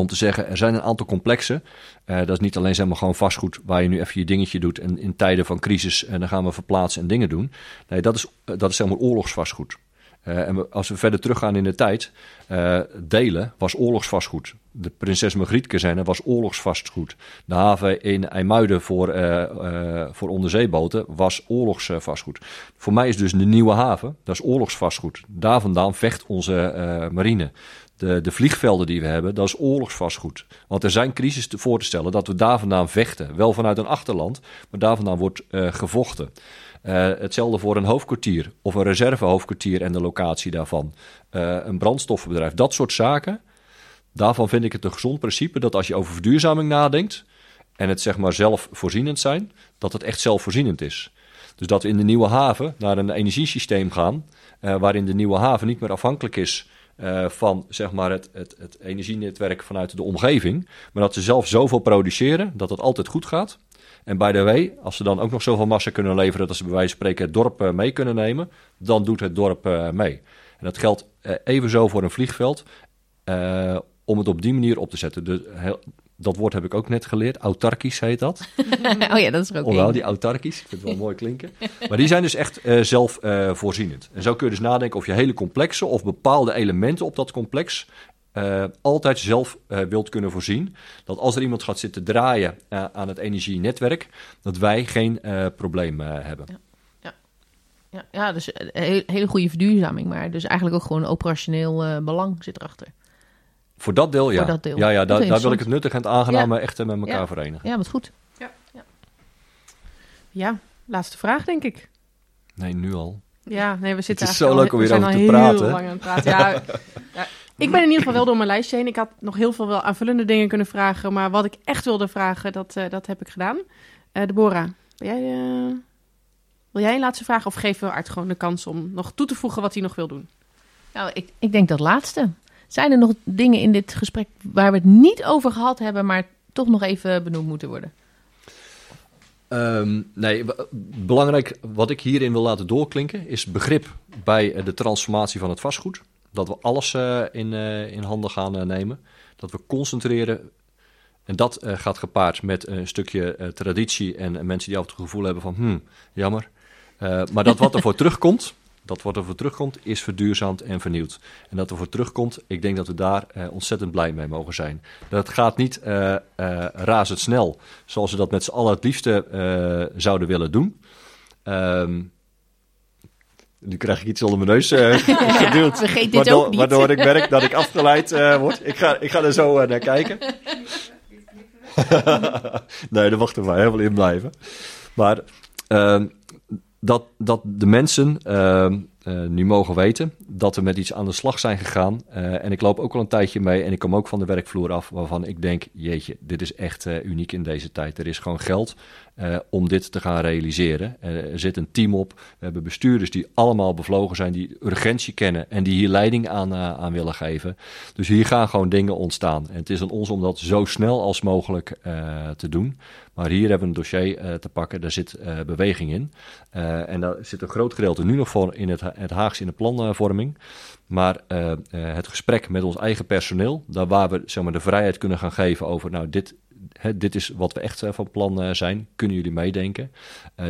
om te zeggen, er zijn een aantal complexen. Eh, dat is niet alleen zeg maar, gewoon vastgoed waar je nu even je dingetje doet en in tijden van crisis en dan gaan we verplaatsen en dingen doen. Nee, dat is, eh, dat is zeg maar oorlogsvastgoed. Eh, en als we verder teruggaan in de tijd, eh, delen was oorlogsvastgoed. De Prinses Margriet kazerne was oorlogsvastgoed. De haven in IJmuiden voor, eh, eh, voor onderzeeboten was oorlogsvastgoed. Voor mij is dus de Nieuwe Haven, dat is oorlogsvastgoed. Daar vandaan vecht onze eh, marine. De, de vliegvelden die we hebben, dat is oorlogsvastgoed. Want er zijn crisis te voor te stellen dat we daar vandaan vechten. Wel vanuit een achterland, maar daar vandaan wordt eh, gevochten. Eh, hetzelfde voor een hoofdkwartier of een reservehoofdkwartier en de locatie daarvan. Eh, een brandstoffenbedrijf, dat soort zaken. Daarvan vind ik het een gezond principe dat als je over verduurzaming nadenkt en het zeg maar zelfvoorzienend zijn, dat het echt zelfvoorzienend is. Dus dat we in de nieuwe haven naar een energiesysteem gaan, waarin de nieuwe haven niet meer afhankelijk is eh, van zeg maar het, het, het energienetwerk vanuit de omgeving, maar dat ze zelf zoveel produceren dat het altijd goed gaat. En by the way, als ze dan ook nog zoveel massa kunnen leveren dat ze bij wijze van spreken het dorp eh, mee kunnen nemen, dan doet het dorp eh, mee. En dat geldt evenzo voor een vliegveld, om het op die manier op te zetten. Dus heel, dat woord heb ik ook net geleerd. Autarkisch heet dat. oh ja, dat is ook Ofwel, die autarkisch. Ik vind het wel mooi klinken. Maar die zijn dus echt uh, zelfvoorzienend. en zo kun je dus nadenken of je hele complexe of bepaalde elementen op dat complex uh, altijd zelf uh, wilt kunnen voorzien. Dat als er iemand gaat zitten draaien uh, aan het energienetwerk, dat wij geen probleem hebben. Ja. Ja. Ja, ja, dus een hele, hele goede verduurzaming, maar dus eigenlijk ook gewoon operationeel belang zit erachter. Voor dat deel, ja. Voor dat deel. Ja, ja daar, daar wil ik het nuttig en het aangename ja. echt met elkaar ja. verenigen. Ja, wat goed. Ja. ja. Ja, laatste vraag, denk ik. Nee, nu al. Ja, nee, we zitten Het is zo leuk om weer over te praten. Lang aan het praten. Ja, ja, ik ben in ieder geval wel door mijn lijstje heen. Ik had nog heel veel wel aanvullende dingen kunnen vragen. Maar wat ik echt wilde vragen, dat, uh, dat heb ik gedaan. Uh, Deborah, wil jij, uh, wil jij een laatste vraag? Of geven we Art gewoon de kans om nog toe te voegen wat hij nog wil doen? Nou, ik, ik denk dat laatste. Zijn er nog dingen in dit gesprek waar we het niet over gehad hebben, maar toch nog even benoemd moeten worden? Um, nee, belangrijk wat ik hierin wil laten doorklinken is begrip bij de transformatie van het vastgoed. Dat we alles uh, in, uh, in handen gaan uh, nemen. Dat we concentreren. En dat gaat gepaard met een stukje traditie en mensen die altijd het gevoel hebben van, hmm, jammer. maar dat wat er voor terugkomt, dat wat er voor terugkomt, is verduurzaamd en vernieuwd. En dat er voor terugkomt, ik denk dat we daar uh, ontzettend blij mee mogen zijn. Dat gaat niet uh, uh, razendsnel, zoals we dat met z'n allen het liefste zouden willen doen. Um, nu krijg ik iets onder mijn neus geduwd. Vergeet dit waardoor, ook niet. Waardoor ik merk dat ik afgeleid word. Ik ga, ik ga er zo naar kijken. nee, daar wachten we helemaal in blijven. Maar uh, dat, dat de mensen uh, nu mogen weten dat we met iets aan de slag zijn gegaan. Uh, en ik loop ook al een tijdje mee en ik kom ook van de werkvloer af waarvan ik denk, jeetje, dit is echt uh, uniek in deze tijd. Er is gewoon geld om dit te gaan realiseren. er zit een team op. We hebben bestuurders die allemaal bevlogen zijn, die urgentie kennen en die hier leiding aan, aan willen geven. Dus hier gaan gewoon dingen ontstaan. En het is aan ons om dat zo snel als mogelijk te doen. Maar hier hebben we een dossier te pakken, daar zit beweging in. En daar zit een groot gedeelte nu nog voor in het, het Haagse in de planvorming. Maar het gesprek met ons eigen personeel, daar waar we zeg maar, de vrijheid kunnen gaan geven over, nou, dit, hè, dit is wat we echt van plan zijn, kunnen jullie meedenken?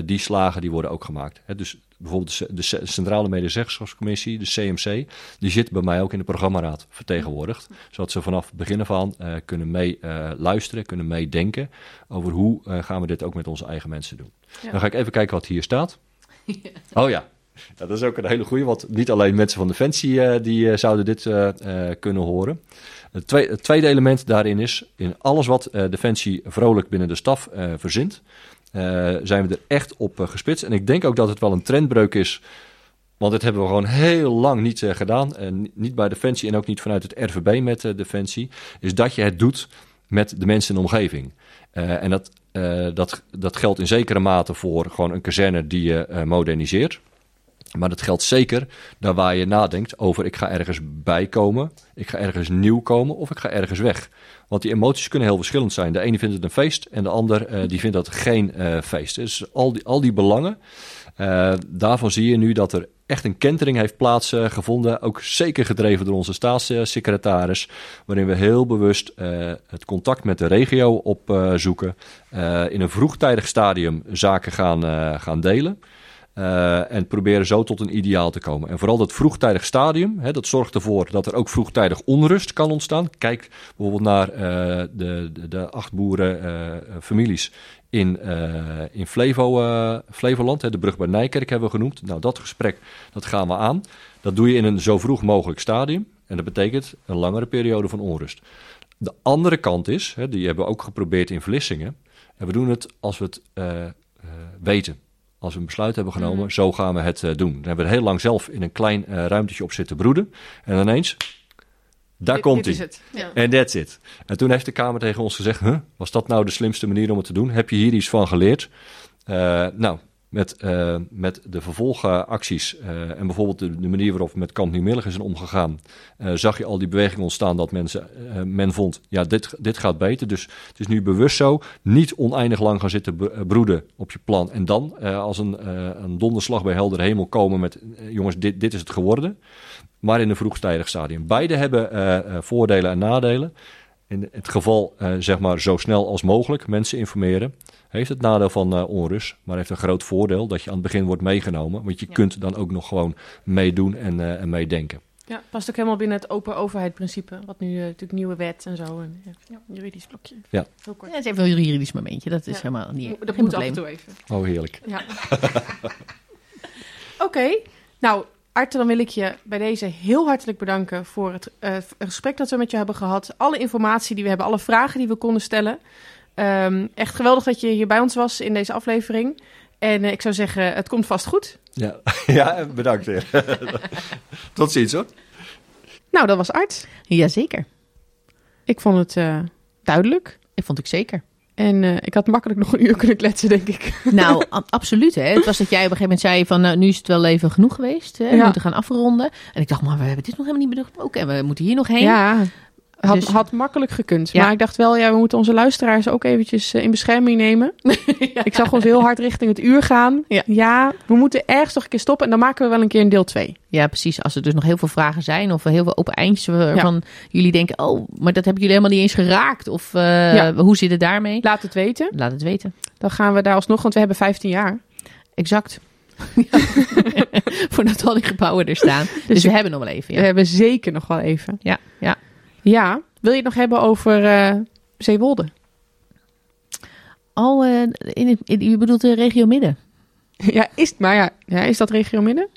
die slagen die worden ook gemaakt. Hè, dus bijvoorbeeld de, Centrale Medezeggenschapscommissie, de CMC, die zit bij mij ook in de programmaraad vertegenwoordigd. Zodat ze vanaf het begin af aan uh, kunnen mee uh, luisteren, kunnen meedenken over hoe uh, gaan we dit ook met onze eigen mensen doen. Ja. Dan ga ik even kijken wat hier staat. Oh ja. ja, dat is ook een hele goede, want niet alleen mensen van Defensie die zouden dit kunnen horen. Het, tweede, element daarin is, in alles wat Defensie vrolijk binnen de staf verzint, uh, zijn we er echt op gespitst. En ik denk ook dat het wel een trendbreuk is. Want dit hebben we gewoon heel lang niet gedaan. En niet bij Defensie en ook niet vanuit het RVB met Defensie. Is dat je het doet met de mensen in de omgeving. en dat, dat, dat geldt in zekere mate voor gewoon een kazerne die je moderniseert. Maar dat geldt zeker daar waar je nadenkt over ik ga ergens bijkomen, ik ga ergens nieuw komen of ik ga ergens weg. Want die emoties kunnen heel verschillend zijn. De ene vindt het een feest en de ander uh, die vindt dat geen uh, feest. Dus al die, al die belangen, uh, daarvan zie je nu dat er echt een kentering heeft plaatsgevonden. ook zeker gedreven door onze staatssecretaris. Waarin we heel bewust het contact met de regio opzoeken. in een vroegtijdig stadium zaken gaan, gaan delen. Uh, en proberen zo tot een ideaal te komen. En vooral dat vroegtijdig stadium, hè, dat zorgt ervoor dat er ook vroegtijdig onrust kan ontstaan. Kijk bijvoorbeeld naar uh, de, de, de, acht boeren uh, families in, in Flevo, Flevoland. Hè, de brug bij Nijkerk hebben we genoemd. Nou, dat gesprek dat gaan we aan. Dat doe je in een zo vroeg mogelijk stadium. En dat betekent een langere periode van onrust. De andere kant is, hè, die hebben we ook geprobeerd in Vlissingen. En we doen het als we het weten als we een besluit hebben genomen, mm. zo gaan we het uh, doen. Dan hebben we er heel lang zelf in een klein uh, ruimtetje op zitten broeden. En ineens, daar dit, komt hij. En that's it. En toen heeft de Kamer tegen ons gezegd, huh, was dat nou de slimste manier om het te doen? Heb je hier iets van geleerd? Uh, nou, met, uh, met de vervolgacties uh, en bijvoorbeeld de, manier waarop met Kamp Nieuwmillig zijn omgegaan, uh, zag je al die beweging ontstaan dat mensen, men vond, ja, dit, dit gaat beter. Dus het is nu bewust zo, niet oneindig lang gaan zitten broeden op je plan en dan als een, een donderslag bij helder hemel komen met, jongens, dit, dit is het geworden. maar in een vroegtijdig stadium. Beide hebben eh, eh, voordelen en nadelen. In het geval, eh, zeg maar, zo snel als mogelijk mensen informeren, heeft het nadeel van eh, onrust, maar heeft een groot voordeel dat je aan het begin wordt meegenomen. Want je Ja. kunt dan ook nog gewoon meedoen en, eh, en meedenken. Ja, past ook helemaal binnen het open overheid principe. Wat nu eh, natuurlijk nieuwe wet en zo. En, ja, juridisch blokje. Ja. Heel kort. Ja, het is even een juridisch momentje. Dat is Ja. helemaal niet dat geen moet af en probleem. toe even. Oh, heerlijk. Ja. Oké, nou Arte, dan wil ik je bij deze heel hartelijk bedanken voor het eh, gesprek dat we met je hebben gehad. Alle informatie die we hebben, alle vragen die we konden stellen. Ehm, echt geweldig dat je hier bij ons was in deze aflevering. En eh, ik zou zeggen, het komt vast goed. Ja, ja bedankt weer. Tot ziens hoor. Nou, dat was Art. Jazeker. Ik vond het eh, duidelijk. Dat vond ik zeker. En eh, ik had makkelijk nog een uur kunnen kletsen, denk ik. Nou, absoluut. Hè. Het was dat jij op een gegeven moment zei van, nou, nu is het wel even genoeg geweest. Hè. We Ja. moeten gaan afronden. En ik dacht, maar we hebben dit nog helemaal niet besproken. En we moeten hier nog heen. Ja, had, Dus- had makkelijk gekund. Ja. Maar ik dacht wel, ja, we moeten onze luisteraars ook eventjes eh, in bescherming nemen. Ik zag ons heel hard richting het uur gaan. Ja. we moeten ergens toch een keer stoppen. En dan maken we wel een keer een deel 2. Ja, precies. Als er dus nog heel veel vragen zijn of heel veel open eindjes waarvan jullie denken, oh, maar dat hebben jullie helemaal niet eens geraakt. Of eh, hoe zit het daarmee? Laat het weten. Laat het weten. Dan gaan we daar alsnog, want we hebben 15 jaar. Exact. Ja. Voordat al die gebouwen er staan. Dus, we hebben nog wel even. We hebben zeker nog wel even. Ja, ja. Ja, wil je het nog hebben over eh Zeewolde? Al eh, in het, in, je bedoelt de regio midden. Ja, is, maar ja, ja, is dat regio midden?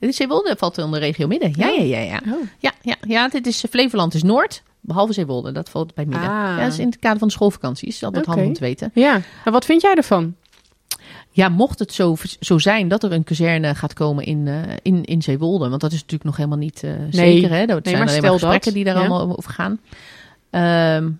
Zeewolde valt onder regio midden. Ja, ja, ja, ja. Oh. Ja, ja, ja dit is Flevoland is Noord, behalve Zeewolde. Dat valt bij midden. Ah. Ja, dat is in het kader van de schoolvakanties. Altijd Oké. handig om te weten. Ja, maar wat vind jij ervan? Ja, mocht het zo, zo zijn dat er een kazerne gaat komen in, eh, in, in Zeewolde. Want dat is natuurlijk nog helemaal niet eh, zeker. Hè? Dat zijn alleen maar gesprekken dat, die daar ja. allemaal over gaan. Ehm,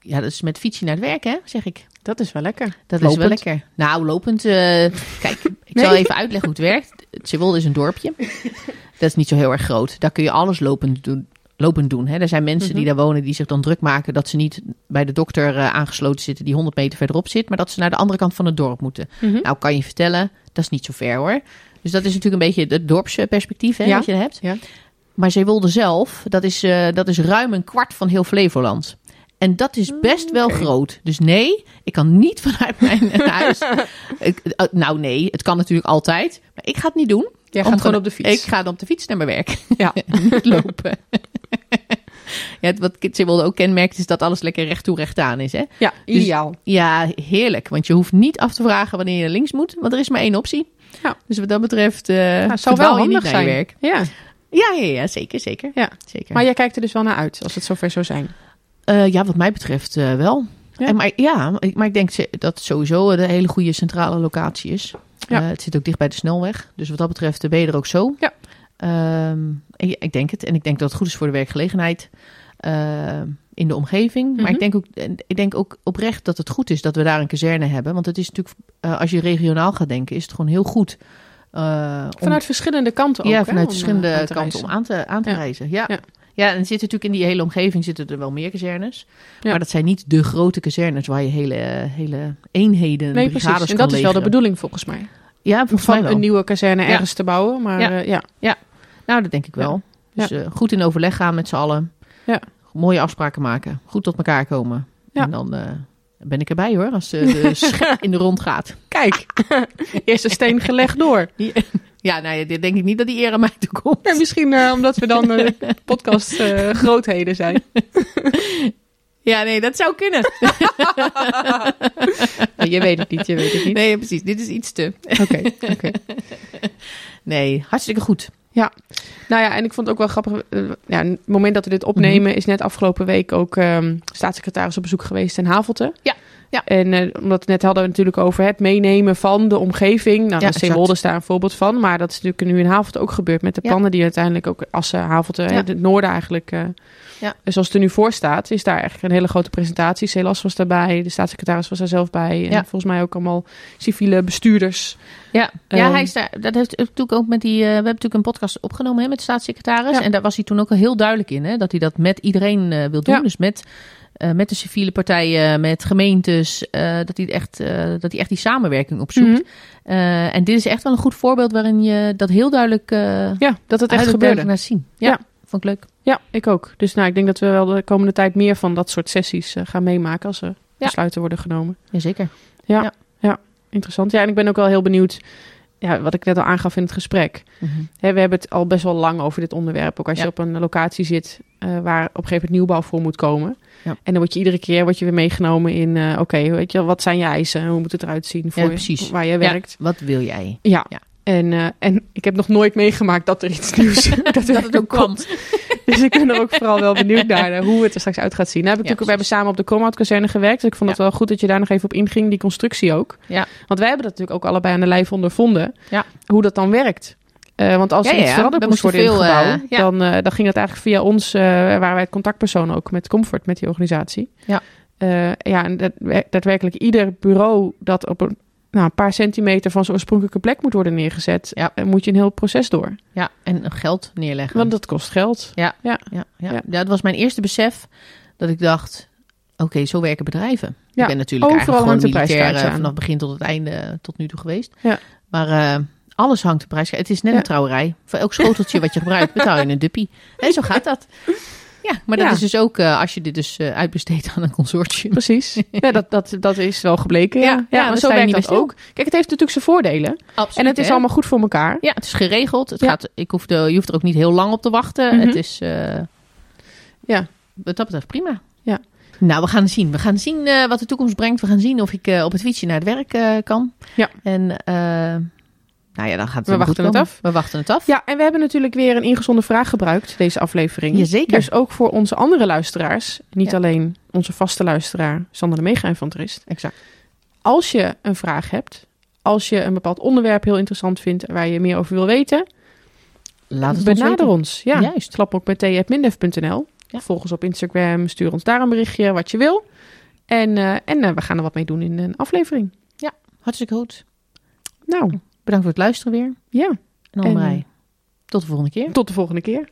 ja, dat is met fietsje naar het werk, hè, zeg ik. Dat is wel lekker. Dat is wel lekker. Nou, lopend. eh, kijk, ik Nee. zal even uitleggen hoe het werkt. Zeewolde is een dorpje. Dat is niet zo heel erg groot. Daar kun je alles lopend doen. Lopend doen. Hè. Er zijn mensen die Mhm. daar wonen die zich dan druk maken dat ze niet bij de dokter eh, aangesloten zitten die 100 meter verderop zit, maar dat ze naar de andere kant van het dorp moeten. Mhm. Nou, kan je vertellen, dat is niet zo ver hoor. Dus dat is natuurlijk een beetje het dorpsperspectief hè, Ja. wat je hebt. Ja. Maar Zeewolde zelf, dat is, eh, dat is ruim een kwart van heel Flevoland. En dat is best wel groot. Dus nee, ik kan niet vanuit mijn huis. Ik- eh, nou nee, het kan natuurlijk altijd. Maar ik ga het niet doen. Jij gaat gewoon op de fiets. Ik ga dan op de fiets naar mijn werk. Ja. niet lopen. ja, wat Zeewolde ook kenmerkt is dat alles lekker recht toe recht aan is. Hè? Ja, Dus- ideaal. Ja, heerlijk. Want je hoeft niet af te vragen wanneer je naar links moet. Want er is maar één optie. Ja. Dus wat dat betreft uh, zou wel handig zijn. je werk. Ja, Ja, ja, ja zeker, zeker. Ja. zeker. maar jij kijkt er dus wel naar uit als het zover zou zijn. Eh, ja, wat mij betreft eh, wel. Ja. En maar, ja, maar ik- denk dat het sowieso een hele goede centrale locatie is. Ja. Het zit ook dicht bij de snelweg. Dus wat dat betreft ben je er ook zo. Ja. Ehm, ja, ik denk het. En ik denk dat het goed is voor de werkgelegenheid eh, in de omgeving. Maar Mhm. ik denk, ook, ik denk ook oprecht dat het goed is dat we daar een kazerne hebben. Want het is natuurlijk, eh, als je regionaal gaat denken, is het gewoon heel goed. om- Vanuit verschillende kanten ook. ja, vanuit verschillende kanten om aan te, aan te Ja. reizen. Ja. Ja. Ja. en er zit natuurlijk in die hele omgeving zitten er wel meer kazernes. Ja. Maar dat zijn niet de grote kazernes waar je hele, hele eenheden, Nee, brigades precies. En dat is wel de bedoeling volgens mij. Ja, van een nieuwe kazerne Ja. ergens te bouwen. Maar Ja. eh, ja. Nou, dat denk ik wel. Dus eh, goed in overleg gaan met z'n allen. Ja. Mooie afspraken maken. Goed tot elkaar komen. Ja. En dan eh, ben ik erbij hoor, als de schep in de rond gaat. Kijk, eerste steen gelegd door. Ja, nou ja, dit denk ik niet dat die eer aan mij toekomt. Ja, misschien omdat we dan eh, podcast grootheden zijn. Ja, nee, dat zou kunnen. je weet het niet, je weet het niet. Nee, precies. Dit is iets te. Oké, oké. Nee, hartstikke goed. Nou ja, en ik vond het ook wel grappig. eh, ja, het moment dat we dit opnemen is net afgelopen week ook ehm, staatssecretaris op bezoek geweest in Havelte. Ja, ja. En eh, omdat we het net hadden we natuurlijk over het meenemen van de omgeving. Nou, Ja, Zeewolde is daar een voorbeeld van. Maar dat is natuurlijk nu in Havelte ook gebeurd met de Ja. plannen die uiteindelijk ook Assen, Havelte, Ja. het noorden eigenlijk. eh, Ja. Zoals het er nu voor staat, is daar eigenlijk een hele grote presentatie. Celas was daarbij, de staatssecretaris was daar zelf bij. En Ja. volgens mij ook allemaal civiele bestuurders. Ja, ja Ehm, hij is daar. Dat heeft natuurlijk ook met die. eh, we hebben natuurlijk een podcast opgenomen hè, met de staatssecretaris. En daar was hij toen ook al heel duidelijk in. Hè, dat hij dat met iedereen wil doen. Dus met eh, met de civiele partijen, met gemeentes, eh, dat, hij echt, eh, dat hij echt die samenwerking opzoekt. Eh, en dit is echt wel een goed voorbeeld waarin je dat heel duidelijk, Ja, dat het echt gebeurde. laat zien. Ja, Ja. vond ik leuk. Ja, ik ook. Dus nou, ik denk dat we wel de komende tijd meer van dat soort sessies gaan meemaken als er besluiten worden genomen. Jazeker. Interessant. Ja, en ik ben ook wel heel benieuwd. Ja, wat ik net al aangaf in het gesprek. Mhm. Hè, we hebben het al best wel lang over dit onderwerp. Ook als je op een locatie zit eh, waar op een gegeven moment nieuwbouw voor moet komen. Ja. En dan word je iedere keer word je weer meegenomen in... eh, Oké, weet je, wat zijn je eisen? Hoe moet het eruit zien voor Ja, je- precies. waar je werkt? wat wil jij? Ja. En, eh, en ik heb nog nooit meegemaakt dat er iets nieuws dat, Dat het ook komt. Dus ik ben er ook vooral wel benieuwd naar eh, hoe het er straks uit gaat zien. Nou, heb ik Ja, natuurlijk, we hebben samen op de Comhout-kazerne gewerkt. Dus ik vond het wel goed dat je daar nog even op inging, die constructie ook. Ja. Want wij hebben dat natuurlijk ook allebei aan de lijf ondervonden. Ja. Hoe dat dan werkt. Eh, want als er iets veranderd moest worden in het gebouw... veel, dan, dan ging dat eigenlijk via ons... waren wij het contactpersoon ook met Comfort, met die organisatie. Ja. Ja, en dat, daadwerkelijk ieder bureau dat op een, nou, een paar centimeter van zijn oorspronkelijke plek moet worden neergezet... Ja. eh, moet je een heel proces door. Ja, en geld neerleggen. Want dat kost geld. Ja, ja. Ja. ja. dat was mijn eerste besef dat ik dacht, oké, zo werken bedrijven. Ja, Ik ben natuurlijk overal eigenlijk hangt gewoon militair prijskaartje eh, vanaf begin tot het einde eh, tot nu toe geweest. Ja. Maar eh, alles hangt een prijs. Het is net een trouwerij. Voor elk schoteltje wat je gebruikt betaal je een duppie. En zo gaat dat. Ja, maar dat Ja. is dus ook eh, als je dit dus eh, uitbesteedt aan een consortium. Precies. Ja, dat, dat, dat is wel gebleken. Ja, Ja, ja, maar zo werkt dat ook. Kijk, het heeft natuurlijk zijn voordelen. Absoluut, En het is hè? allemaal goed voor elkaar. Ja, het is geregeld. Het gaat, ik hoef de, je hoeft er ook niet heel lang op te wachten. Mhm. Het is, eh, Ja. wat dat betreft, prima. Ja. Nou, we gaan zien. We gaan zien wat de toekomst brengt. We gaan zien of ik op het fietsje naar het werk kan. Ja. En eh, nou ja, dan gaat het We wachten goed het af. We wachten het af. Ja, en we hebben natuurlijk weer een ingezonden vraag gebruikt, deze aflevering. Jazeker. Dus ook voor onze andere luisteraars. Niet Ja. alleen onze vaste luisteraar, Sander de Mega-infanterist. Exact. Als je een vraag hebt, als je een bepaald onderwerp heel interessant vindt... waar je meer over wil weten, Laat het benader ons ons. Ja, Juist. klap ook met thee.mindef.nl. Ja. Volg ons op Instagram, stuur ons daar een berichtje, wat je wil. En, eh, en eh, we gaan er wat mee doen in een aflevering. Hartstikke goed. Nou, Bedankt voor het luisteren weer. ja. En En- Anne-Marij, tot de volgende keer. Tot de volgende keer.